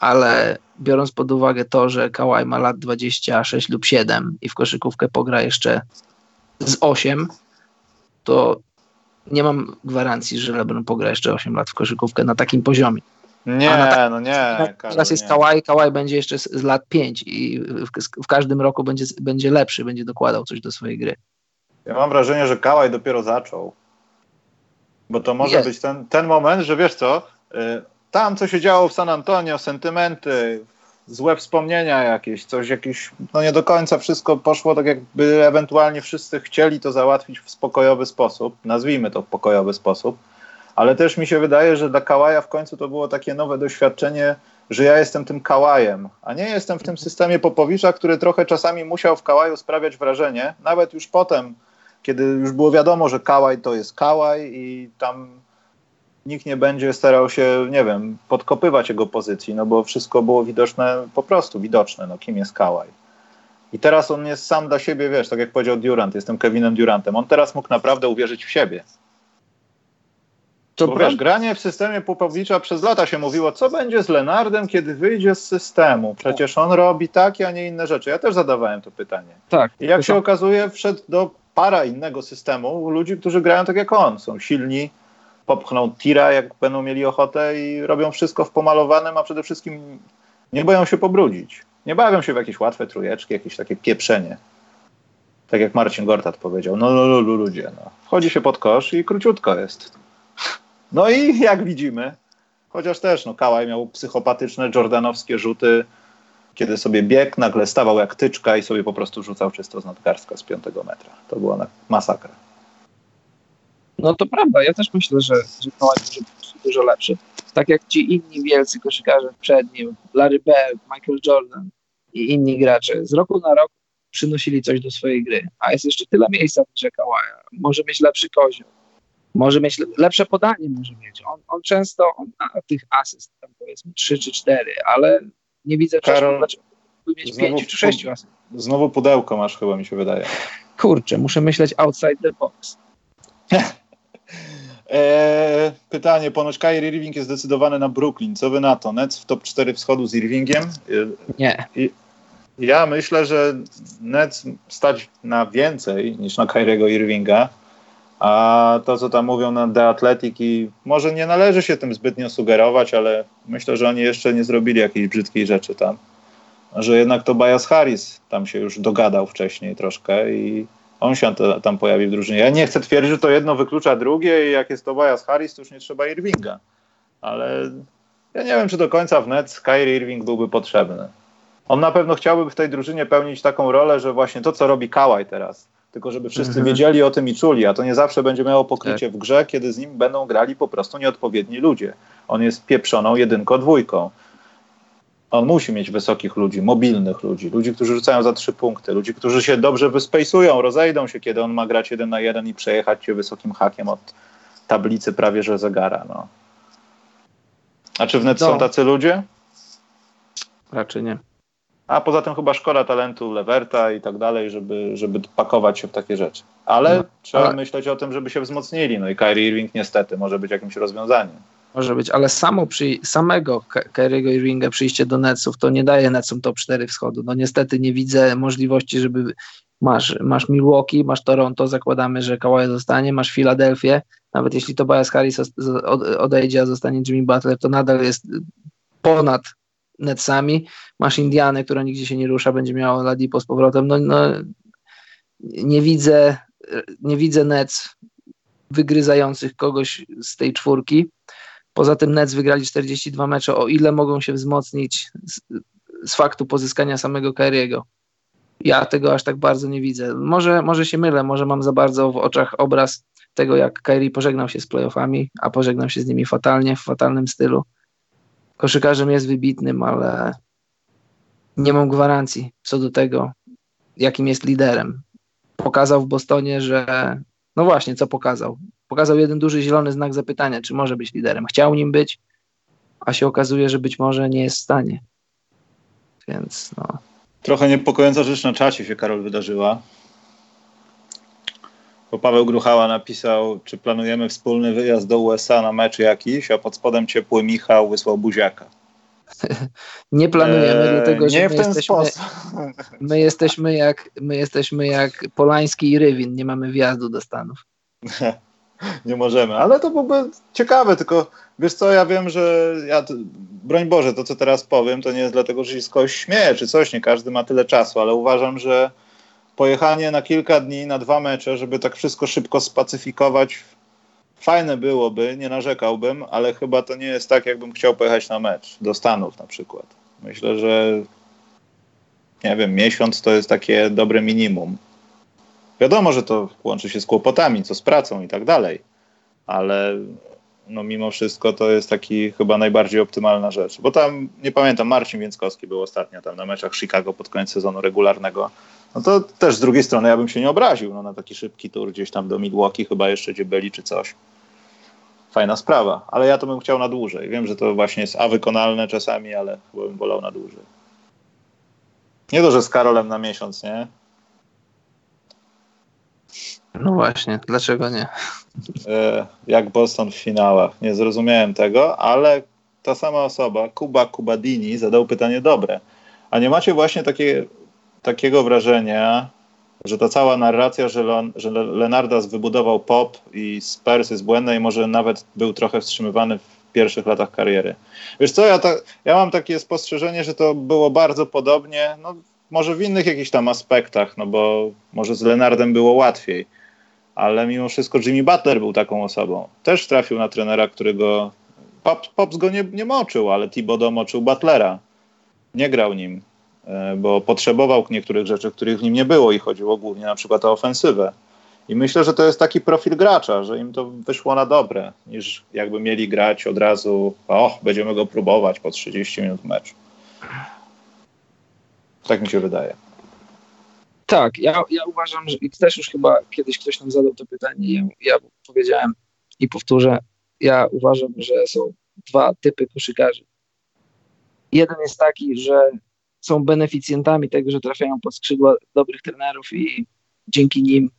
Ale biorąc pod uwagę to, że Kawhi ma lat 26 lub 7 i w koszykówkę pogra jeszcze z 8, to nie mam gwarancji, że LeBron pogra jeszcze 8 lat w koszykówkę na takim poziomie. Nie, ta, no nie. Teraz jest Kawaj, Kawaj będzie jeszcze z, z lat 5 i w, w, każdym roku będzie, będzie lepszy, będzie dokładał coś do swojej gry. Ja mam wrażenie, że Kałaj dopiero zaczął. Bo to może jest. być ten, ten moment, że wiesz co, y, tam co się działo w San Antonio, sentymenty, złe wspomnienia jakieś, coś jakieś, no nie do końca wszystko poszło tak, jakby ewentualnie wszyscy chcieli to załatwić w spokojowy sposób, nazwijmy to w pokojowy sposób, ale też mi się wydaje, że dla Kałaja w końcu to było takie nowe doświadczenie, że ja jestem tym Kałajem, a nie jestem w tym systemie Popowicza, który trochę czasami musiał w Kałaju sprawiać wrażenie, nawet już potem, kiedy już było wiadomo, że Kałaj to jest Kałaj i tam nikt nie będzie starał się, nie wiem, podkopywać jego pozycji, no bo wszystko było widoczne, po prostu widoczne, no kim jest Kałaj. I teraz on jest sam dla siebie, wiesz, tak jak powiedział Durant, jestem Kevinem Durantem. On teraz mógł naprawdę uwierzyć w siebie. To Bo wiesz, granie w systemie Pupowicza przez lata się mówiło, co będzie z Lenardem, kiedy wyjdzie z systemu. Przecież on robi takie, a nie inne rzeczy. Ja też zadawałem to pytanie. Tak. I jak się okazuje, wszedł do para innego systemu ludzi, którzy grają tak jak on. Są silni, popchną tira, jak będą mieli ochotę i robią wszystko w pomalowanym, a przede wszystkim nie boją się pobrudzić. Nie bawią się w jakieś łatwe trujeczki, jakieś takie pieprzenie. Tak jak Marcin Gortat powiedział, no, no, no ludzie, no. Wchodzi się pod kosz i króciutko jest. No i jak widzimy, chociaż też no, Kałaj miał psychopatyczne jordanowskie rzuty, kiedy sobie biegł, nagle stawał jak tyczka i sobie po prostu rzucał czysto z nadgarstka z piątego metra. To była masakra. No to prawda, ja też myślę, że, że Kałaj może być dużo lepszy. Tak jak ci inni wielcy koszykarze przed nim, Larry Bird, Michael Jordan i inni gracze, z roku na rok przynosili coś do swojej gry, a jest jeszcze tyle miejsca w grze Kałaja. Może mieć lepszy kozioł, może mieć lepsze podanie, może mieć. On, on często on ma tych asyst, tam powiedzmy trzy czy cztery, ale nie widzę Karol, dlaczego mieć pięć czy sześciu asyst. Znowu pudełko masz chyba, mi się wydaje. Kurczę, muszę myśleć outside the box. eee, pytanie, ponoć Kyrie Irving jest zdecydowany na Brooklyn. Co wy na to? Nets w top 4 wschodu z Irvingiem? Nie. I, ja myślę, że Nets stać na więcej niż na Kyriego Irvinga. A to, co tam mówią na The Athletic i może nie należy się tym zbytnio sugerować, ale myślę, że oni jeszcze nie zrobili jakiejś brzydkiej rzeczy tam. Że jednak to Bias Harris tam się już dogadał wcześniej troszkę i on się tam pojawi w drużynie. Ja nie chcę twierdzić, że to jedno wyklucza drugie i jak jest to Bias Harris, to już nie trzeba Irvinga. Ale ja nie wiem, czy do końca w net Kyrie Irving byłby potrzebny. On na pewno chciałby w tej drużynie pełnić taką rolę, że właśnie to, co robi Kałaj teraz, tylko żeby wszyscy mhm. wiedzieli o tym i czuli, a to nie zawsze będzie miało pokrycie tak. w grze, kiedy z nim będą grali po prostu nieodpowiedni ludzie. On jest pieprzoną jedynką, dwójką. On musi mieć wysokich ludzi, mobilnych ludzi, ludzi, którzy rzucają za trzy punkty, ludzi, którzy się dobrze wyspejsują, rozejdą się, kiedy on ma grać jeden na jeden i przejechać się wysokim hakiem od tablicy prawie że zegara. No. A czy wnet no. są tacy ludzie? Raczej nie. A poza tym chyba szkoda talentu Leverta i tak dalej, żeby, żeby pakować się w takie rzeczy. Ale no, trzeba ale... myśleć o tym, żeby się wzmocnili. No i Kyrie Irving niestety może być jakimś rozwiązaniem. Może być, ale samo przy, samego Kyriego Irvinga przyjście do Netsów to nie daje Netsom top 4 wschodu. No niestety nie widzę możliwości, żeby masz, masz Milwaukee, masz Toronto, zakładamy, że Kawhi zostanie, masz Filadelfię, nawet jeśli Tobias Harris odejdzie, a zostanie Jimmy Butler, to nadal jest ponad Netsami, masz Indianę, która nigdzie się nie rusza, będzie miała Ladipo z powrotem, no, no nie widzę nie widzę Nets wygryzających kogoś z tej czwórki. Poza tym Nets wygrali 42 mecze, o ile mogą się wzmocnić z, z faktu pozyskania samego Kyriego. Ja tego aż tak bardzo nie widzę. Może, może się mylę, może mam za bardzo w oczach obraz tego, jak Kyrie pożegnał się z playoffami, a pożegnał się z nimi fatalnie, w fatalnym stylu koszykarzem jest wybitnym, ale nie mam gwarancji co do tego, jakim jest liderem. Pokazał w Bostonie, że no właśnie, co pokazał? Pokazał jeden duży zielony znak zapytania, czy może być liderem. Chciał nim być, a się okazuje, że być może nie jest w stanie. Więc no. Trochę niepokojąca rzecz na czacie się, Karol, wydarzyła. Bo Paweł Gruchała napisał, czy planujemy wspólny wyjazd do USA na mecz jakiś, a pod spodem ciepły Michał wysłał buziaka. nie planujemy, eee, dlatego że nie my, jesteśmy, my, jesteśmy jak, my jesteśmy jak Polański i Rywin, nie mamy wjazdu do Stanów. nie możemy. Ale to byłoby ciekawe, tylko wiesz co, ja wiem, że ja, broń Boże, to co teraz powiem, to nie jest dlatego, że się z kogoś śmieje czy coś, nie każdy ma tyle czasu, ale uważam, że pojechanie na kilka dni, na dwa mecze, żeby tak wszystko szybko spacyfikować, fajne byłoby, nie narzekałbym, ale chyba to nie jest tak, jakbym chciał pojechać na mecz do Stanów na przykład. Myślę, że nie wiem, miesiąc to jest takie dobre minimum. Wiadomo, że to łączy się z kłopotami, co z pracą i tak dalej, ale no mimo wszystko to jest taki chyba najbardziej optymalna rzecz. Bo tam, nie pamiętam, Marcin Więckowski był ostatnio tam na meczach Chicago pod koniec sezonu regularnego. No to też z drugiej strony ja bym się nie obraził no, na taki szybki tour gdzieś tam do Milwaukee, chyba jeszcze gdzie byli czy coś. Fajna sprawa, ale ja to bym chciał na dłużej. Wiem, że to właśnie jest a wykonalne czasami, ale chyba bym wolał na dłużej. Nie to, że z Karolem na miesiąc, nie? No właśnie, dlaczego nie? E, jak Boston w finałach. Nie zrozumiałem tego, ale ta sama osoba, Kuba Kubadini, zadał pytanie dobre. A nie macie właśnie takie, takiego wrażenia, że ta cała narracja, że, Leon, że Lenardas wybudował pop i Spurs jest błędna i może nawet był trochę wstrzymywany w pierwszych latach kariery. Wiesz co, ja, ta, ja mam takie spostrzeżenie, że to było bardzo podobnie, no może w innych jakichś tam aspektach, no bo może z Lenardem było łatwiej ale mimo wszystko Jimmy Butler był taką osobą. Też trafił na trenera, którego Pops, Pops go nie, nie moczył, ale Thibodeau moczył Butlera. Nie grał nim, bo potrzebował niektórych rzeczy, których w nim nie było i chodziło głównie na przykład o ofensywę. I myślę, że to jest taki profil gracza, że im to wyszło na dobre, niż jakby mieli grać od razu, o, będziemy go próbować po 30 minut meczu. Tak mi się wydaje. Tak, ja, ja uważam, że i też już chyba kiedyś ktoś nam zadał to pytanie, ja, ja powiedziałem i powtórzę, ja uważam, że są dwa typy koszykarzy. Jeden jest taki, że są beneficjentami tego, że trafiają pod skrzydła dobrych trenerów i dzięki nim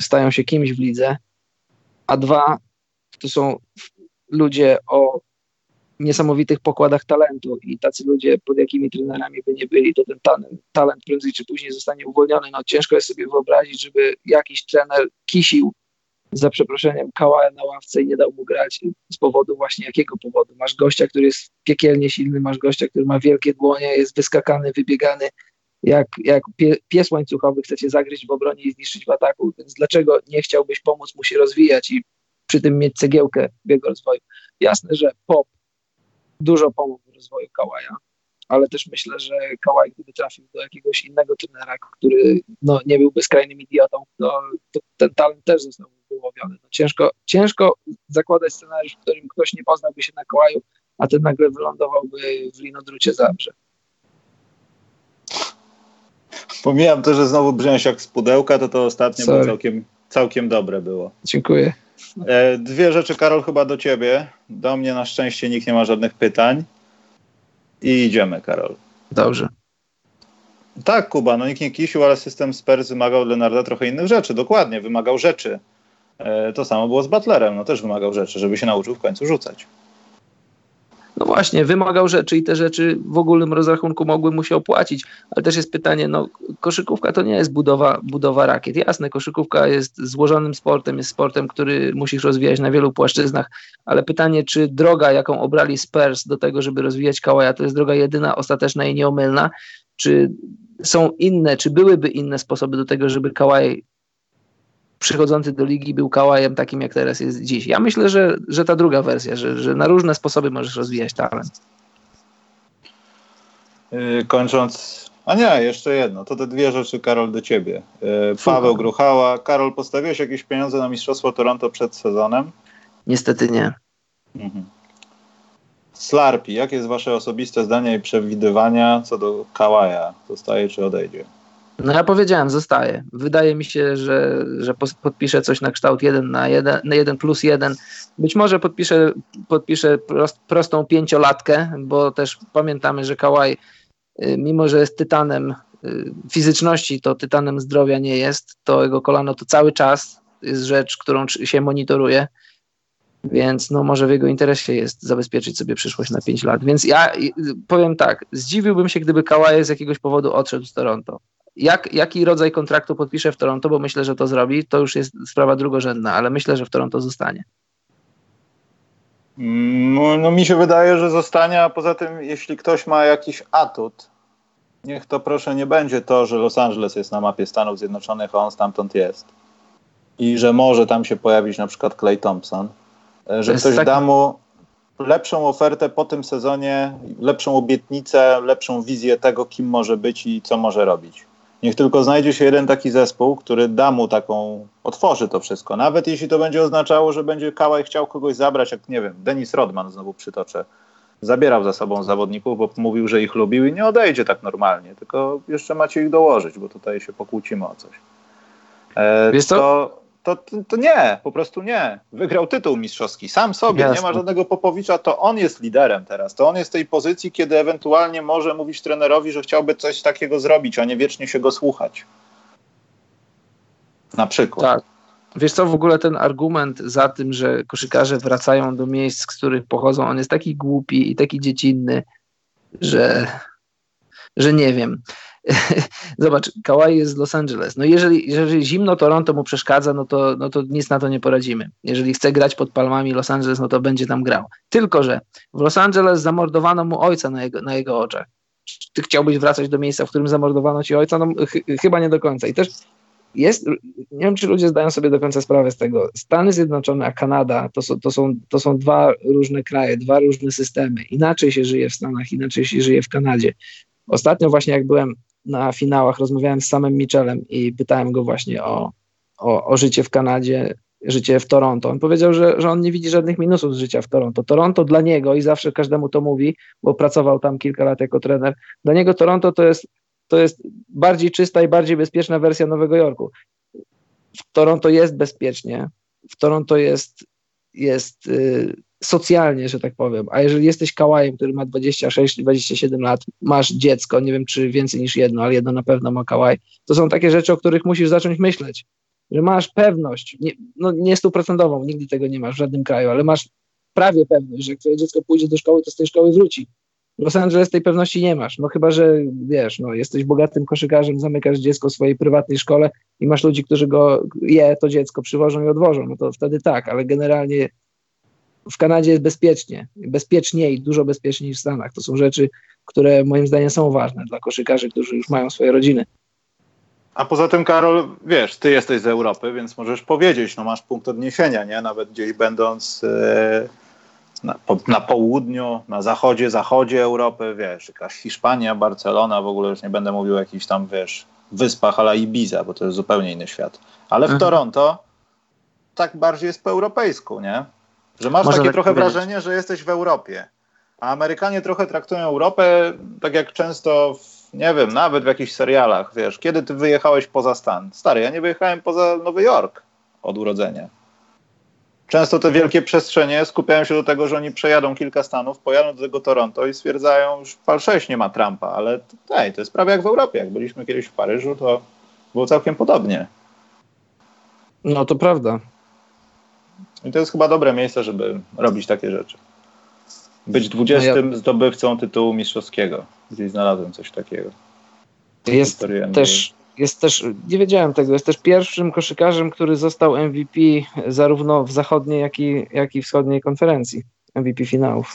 stają się kimś w lidze, a dwa to są ludzie o niesamowitych pokładach talentu i tacy ludzie, pod jakimi trenerami by nie byli, to ten talent, talent prędzej czy później zostanie uwolniony. No ciężko jest sobie wyobrazić, żeby jakiś trener kisił za przeproszeniem Kałaja na ławce i nie dał mu grać z powodu właśnie jakiego powodu. Masz gościa, który jest piekielnie silny, masz gościa, który ma wielkie dłonie, jest wyskakany, wybiegany, jak, jak pie, pies łańcuchowy chcecie zagryźć w obronie i zniszczyć w ataku, więc dlaczego nie chciałbyś pomóc mu się rozwijać i przy tym mieć cegiełkę w jego rozwoju? Jasne, że pop dużo pomógł w rozwoju Kałaja, ale też myślę, że Kałaj, gdyby trafił do jakiegoś innego trenera, który no, nie byłby skrajnym idiotą, to, to ten talent też został wyłowiony. No, ciężko, ciężko zakładać scenariusz, w którym ktoś nie poznałby się na Kałaju, a ten nagle wylądowałby w linodrucie Zabrze. Pomijam to, że znowu brzmiałeś jak z pudełka, to to ostatnie było całkiem, całkiem dobre było. Dziękuję. E, dwie rzeczy, Karol, chyba do ciebie. Do mnie na szczęście nikt nie ma żadnych pytań. I idziemy, Karol. Dobrze. Tak, Kuba, no nikt nie kisił, ale system Spurs wymagał od Leonarda trochę innych rzeczy. Dokładnie, wymagał rzeczy. E, to samo było z Butlerem, no też wymagał rzeczy, żeby się nauczył w końcu rzucać. No właśnie, wymagał rzeczy i te rzeczy w ogólnym rozrachunku mogły mu się opłacić, ale też jest pytanie, no koszykówka to nie jest budowa, budowa rakiet. Jasne, koszykówka jest złożonym sportem, jest sportem, który musisz rozwijać na wielu płaszczyznach, ale pytanie, czy droga, jaką obrali Spurs do tego, żeby rozwijać Kałaja, to jest droga jedyna, ostateczna i nieomylna, czy są inne, czy byłyby inne sposoby do tego, żeby Kałaj przychodzący do ligi był kałajem takim, jak teraz jest dziś. Ja myślę, że, że ta druga wersja, że, że na różne sposoby możesz rozwijać talent. Yy, kończąc, a nie, jeszcze jedno, to te dwie rzeczy, Karol, do ciebie. Yy, Paweł Gruchała. Karol, postawiłeś jakieś pieniądze na Mistrzostwo Toronto przed sezonem? Niestety nie. Mhm. Slarpi, jakie jest wasze osobiste zdanie i przewidywania co do Kałaja? Zostaje czy odejdzie? No ja powiedziałem, zostaje. Wydaje mi się, że, że podpiszę coś na kształt 1 na 1, na 1 plus 1. Być może podpiszę, podpiszę prost, prostą pięciolatkę, bo też pamiętamy, że Kałaj, y, mimo że jest tytanem y, fizyczności, to tytanem zdrowia nie jest. To jego kolano to cały czas jest rzecz, którą się monitoruje. Więc no może w jego interesie jest zabezpieczyć sobie przyszłość na 5 lat. Więc ja powiem tak, zdziwiłbym się, gdyby Kawhi z jakiegoś powodu odszedł z Toronto. Jak, jaki rodzaj kontraktu podpisze w Toronto, bo myślę, że to zrobi, to już jest sprawa drugorzędna, ale myślę, że w Toronto zostanie. No, no mi się wydaje, że zostanie, a poza tym jeśli ktoś ma jakiś atut, niech to proszę nie będzie to, że Los Angeles jest na mapie Stanów Zjednoczonych, a on stamtąd jest. I że może tam się pojawić na przykład Clay Thompson, że ktoś taki... da mu lepszą ofertę po tym sezonie, lepszą obietnicę, lepszą wizję tego, kim może być i co może robić. Niech tylko znajdzie się jeden taki zespół, który da mu taką, otworzy to wszystko. Nawet jeśli to będzie oznaczało, że będzie Kałaj chciał kogoś zabrać, jak nie wiem, Denis Rodman znowu przytoczę. Zabierał za sobą zawodników, bo mówił, że ich lubił i nie odejdzie tak normalnie, tylko jeszcze macie ich dołożyć, bo tutaj się pokłócimy o coś. E, Wiesz to, to, to, nie, po prostu nie. Wygrał tytuł mistrzowski sam sobie, Jasne. nie ma żadnego Popowicza, to on jest liderem teraz. To on jest w tej pozycji, kiedy ewentualnie może mówić trenerowi, że chciałby coś takiego zrobić, a nie wiecznie się go słuchać. Na przykład. Tak. Wiesz co, w ogóle ten argument za tym, że koszykarze wracają do miejsc, z których pochodzą, on jest taki głupi i taki dziecinny, że, że nie wiem. Zobacz, Kawhi jest z Los Angeles. No jeżeli, jeżeli zimno Toronto mu przeszkadza, no to, no to nic na to nie poradzimy. Jeżeli chce grać pod palmami Los Angeles, no to będzie tam grał. Tylko, że w Los Angeles zamordowano mu ojca na jego, na jego oczach. Ty chciałbyś wracać do miejsca, w którym zamordowano ci ojca? No ch chyba nie do końca. I też jest, nie wiem, czy ludzie zdają sobie do końca sprawę z tego. Stany Zjednoczone a Kanada to są, to, są, to są dwa różne kraje, dwa różne systemy. Inaczej się żyje w Stanach, inaczej się żyje w Kanadzie. Ostatnio właśnie jak byłem na finałach rozmawiałem z samym Michelem i pytałem go właśnie o, o, o życie w Kanadzie, życie w Toronto. On powiedział, że, że on nie widzi żadnych minusów z życia w Toronto. Toronto dla niego, i zawsze każdemu to mówi, bo pracował tam kilka lat jako trener, dla niego Toronto to jest, to jest bardziej czysta i bardziej bezpieczna wersja Nowego Jorku. W Toronto jest bezpiecznie, w Toronto jest, jest yy, socjalnie, że tak powiem. A jeżeli jesteś kałajem, który ma 26-27 lat, masz dziecko, nie wiem czy więcej niż jedno, ale jedno na pewno ma kałaj, to są takie rzeczy, o których musisz zacząć myśleć. Że masz pewność, nie, no nie stuprocentową, nigdy tego nie masz w żadnym kraju, ale masz prawie pewność, że jak twoje dziecko pójdzie do szkoły, to z tej szkoły wróci. W Los Angeles tej pewności nie masz. No chyba, że wiesz, no, jesteś bogatym koszykarzem, zamykasz dziecko w swojej prywatnej szkole i masz ludzi, którzy go je, to dziecko przywożą i odwożą, no to wtedy tak, ale generalnie w Kanadzie jest bezpiecznie, bezpieczniej, dużo bezpieczniej niż w Stanach. To są rzeczy, które moim zdaniem są ważne dla koszykarzy, którzy już mają swoje rodziny. A poza tym, Karol, wiesz, ty jesteś z Europy, więc możesz powiedzieć, no masz punkt odniesienia, nie? Nawet gdzieś będąc e, na, po, na, południu, na zachodzie, zachodzie Europy, wiesz, jakaś Hiszpania, Barcelona, w ogóle już nie będę mówił o jakichś tam, wiesz, wyspach ale Ibiza, bo to jest zupełnie inny świat. Ale w mhm. Toronto tak bardziej jest po europejsku, nie? Że masz Można takie tak trochę powiedzieć. wrażenie, że jesteś w Europie. A Amerykanie trochę traktują Europę tak jak często, w, nie wiem, nawet w jakichś serialach, wiesz, kiedy ty wyjechałeś poza stan? Stary, ja nie wyjechałem poza Nowy Jork od urodzenia. Często te wielkie przestrzenie skupiają się do tego, że oni przejadą kilka stanów, pojadą do tego Toronto i stwierdzają, że pal 6 nie ma Trumpa, ale ej, to jest prawie jak w Europie. Jak byliśmy kiedyś w Paryżu, to było całkiem podobnie. No to prawda. I to jest chyba dobre miejsce, żeby robić takie rzeczy. Być 20 no ja... zdobywcą tytułu mistrzowskiego. Gdzieś znalazłem coś takiego. Jest też, jest też, nie wiedziałem tego, jest też pierwszym koszykarzem, który został MVP zarówno w zachodniej, jak i, jak i wschodniej konferencji. MVP finałów.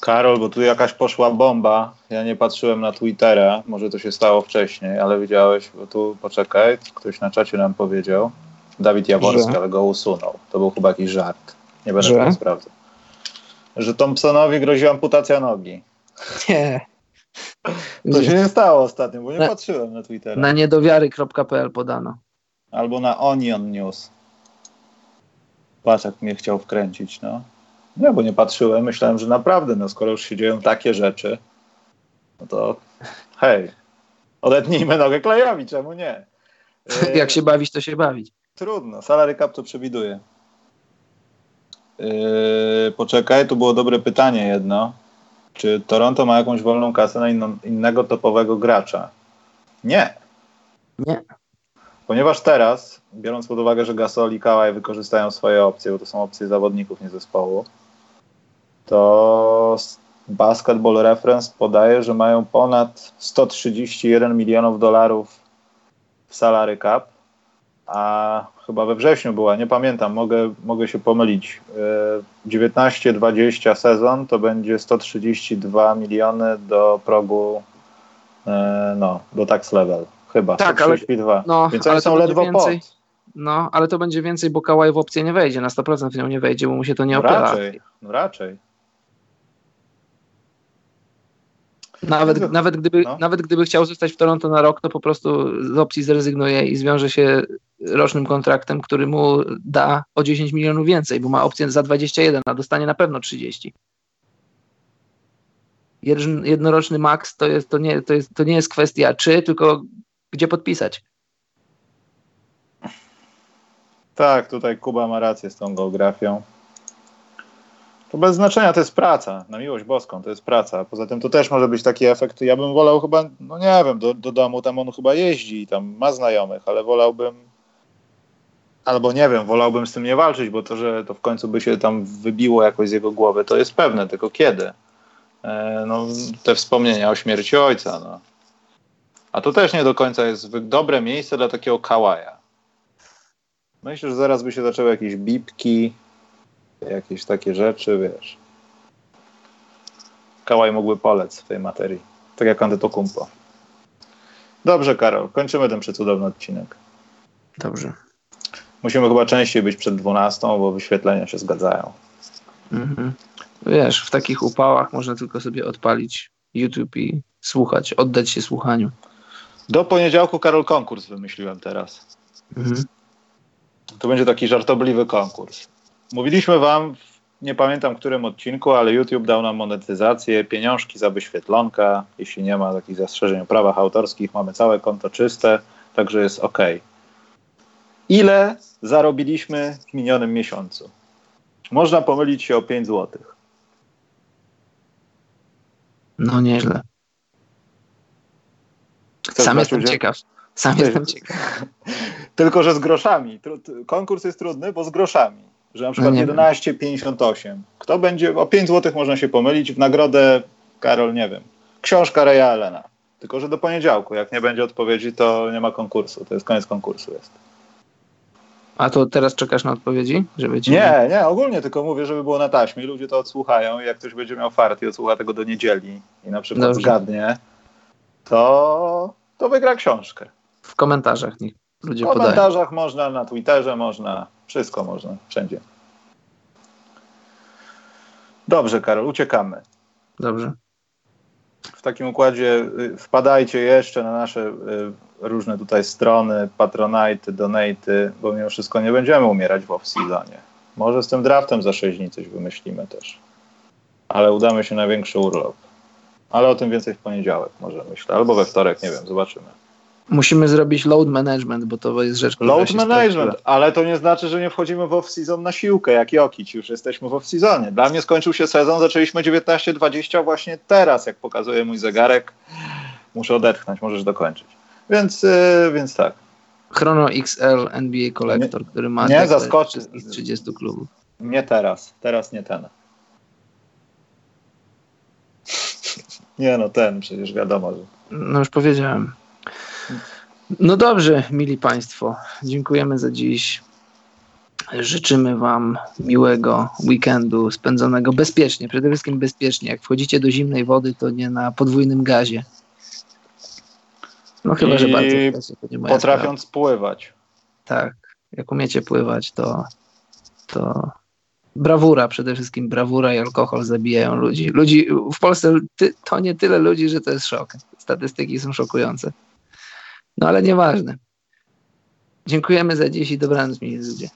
Karol, bo tu jakaś poszła bomba. Ja nie patrzyłem na Twittera, może to się stało wcześniej, ale widziałeś, bo tu poczekaj, ktoś na czacie nam powiedział. Dawid Jaworski, ale go usunął. To był chyba jakiś żart. Nie będę tego sprawdzał. Że Thompsonowi grozi amputacja nogi. Nie. To się nie stało ostatnio, bo nie na, patrzyłem na Twittera. Na niedowiary.pl podano. Albo na Onion News. Patrz, jak mnie chciał wkręcić, no. Nie, bo nie patrzyłem. Myślałem, że naprawdę, no skoro już się dzieją takie rzeczy, no to hej, odetnijmy nogę klejowi, czemu nie? Jak się bawić, to się bawić. Trudno, salary cap to przewiduje. Yy, poczekaj, tu było dobre pytanie jedno. Czy Toronto ma jakąś wolną kasę na inną, innego topowego gracza? Nie. Nie. Ponieważ teraz, biorąc pod uwagę, że Gasol i Kawaj wykorzystają swoje opcje, bo to są opcje zawodników, nie zespołu, to Basketball Reference podaje, że mają ponad 131 milionów dolarów w salary cap, a chyba we wrześniu była, nie pamiętam, mogę, mogę się pomylić. 19-20 e, sezon to będzie 132 miliony do progu, e, no, do tax level. Chyba, tak, 132. Ale, no, Więc oni są ledwo więcej, pod. No, ale to będzie więcej, bo Kawaj w opcję nie wejdzie, na 100% w nią nie wejdzie, bo mu się to nie no. Raczej, no raczej. Nawet, nawet, gdyby, no. nawet gdyby chciał zostać w Toronto na rok, to po prostu z opcji zrezygnuje i zwiąże się rocznym kontraktem, który mu da o 10 milionów więcej, bo ma opcję za 21, a dostanie na pewno 30. Jednoroczny maks to, jest, to, nie, to, jest, to nie jest kwestia czy, tylko gdzie podpisać. Tak, tutaj Kuba ma rację z tą geografią. To bez znaczenia, to jest praca, na miłość boską, to jest praca. Poza tym to też może być taki efekt, ja bym wolał chyba, no nie wiem, do, do domu tam on chyba jeździ i tam ma znajomych, ale wolałbym, albo nie wiem, wolałbym z tym nie walczyć, bo to, że to w końcu by się tam wybiło jakoś z jego głowy, to jest pewne, tylko kiedy? E, no, te wspomnienia o śmierci ojca, no. A to też nie do końca jest dobre miejsce dla takiego kałaja. Myślę, że zaraz by się zaczęły jakieś bipki, jakieś takie rzeczy, wiesz. Kałaj mógłby polec w tej materii. Tak jak Antetokumpo. Dobrze, Karol, kończymy ten przecudowny odcinek. Dobrze. Musimy chyba częściej być przed 12, bo wyświetlenia się zgadzają. Mhm. Wiesz, w takich upałach można tylko sobie odpalić YouTube i słuchać, oddać się słuchaniu. Do poniedziałku, Karol, konkurs wymyśliłem teraz. Mhm. To będzie taki żartobliwy konkurs. Mówiliśmy wam, nie pamiętam w którym odcinku, ale YouTube dał nam monetyzację, pieniążki za wyświetlonka. Jeśli nie ma takich zastrzeżeń o prawach autorskich, mamy całe konto czyste, także jest ok. Ile zarobiliśmy w minionym miesiącu? Można pomylić się o 5 zł. No nieźle. Chcesz Sam jestem udział? ciekaw. Sam jestem ciekaw. Tylko, że z groszami. Konkurs jest trudny, bo z groszami że na przykład no 11,58. Kto będzie, o 5 zł można się pomylić, w nagrodę, Karol, nie wiem, książka Reja Elena. Tylko, że do poniedziałku, jak nie będzie odpowiedzi, to nie ma konkursu, to jest koniec konkursu jest. A to teraz czekasz na odpowiedzi? Żeby ci... Nie, nie, ogólnie tylko mówię, żeby było na taśmie, ludzie to odsłuchają i jak ktoś będzie miał fart i odsłucha tego do niedzieli i na przykład Dobrze. zgadnie, to, to wygra książkę. W komentarzach niech ludzie W komentarzach podają. można, na Twitterze można, wszystko można, wszędzie. Dobrze, Karol, uciekamy. Dobrze. W takim układzie y, wpadajcie jeszcze na nasze y, różne tutaj strony, patronite, donate, bo mimo wszystko nie będziemy umierać w off-seasonie. Może z tym draftem za 6 dni coś wymyślimy też. Ale udamy się na większy urlop. Ale o tym więcej w poniedziałek może myślę. Albo we wtorek, nie wiem, zobaczymy. Musimy zrobić load management, bo to jest rzecz, która Load management, ale to nie znaczy, że nie wchodzimy w off-season na siłkę, jak Jokic, już jesteśmy w off-seasonie. Dla mnie skończył się sezon, zaczęliśmy 19-20 właśnie teraz, jak pokazuje mój zegarek. Muszę odetchnąć, możesz dokończyć. Więc, yy, więc tak. Chrono XL NBA Collector, nie, który ma nie zaskoczy. z 30 klubów. Nie teraz, teraz nie ten. nie no, ten przecież wiadomo, że... No już powiedziałem. No dobrze, mili Państwo, dziękujemy za dziś. Życzymy Wam miłego weekendu spędzonego bezpiecznie, przede wszystkim bezpiecznie. Jak wchodzicie do zimnej wody, to nie na podwójnym gazie. No chyba, I że bardzo Potrafiąc sprawa. pływać. Tak, jak umiecie pływać, to, to brawura, przede wszystkim brawura i alkohol zabijają ludzi. Ludzi w Polsce ty, to nie tyle ludzi, że to jest szok. Statystyki są szokujące. No ale nieważne. Dziękujemy za dziś i dobranoc, mieli ludzie.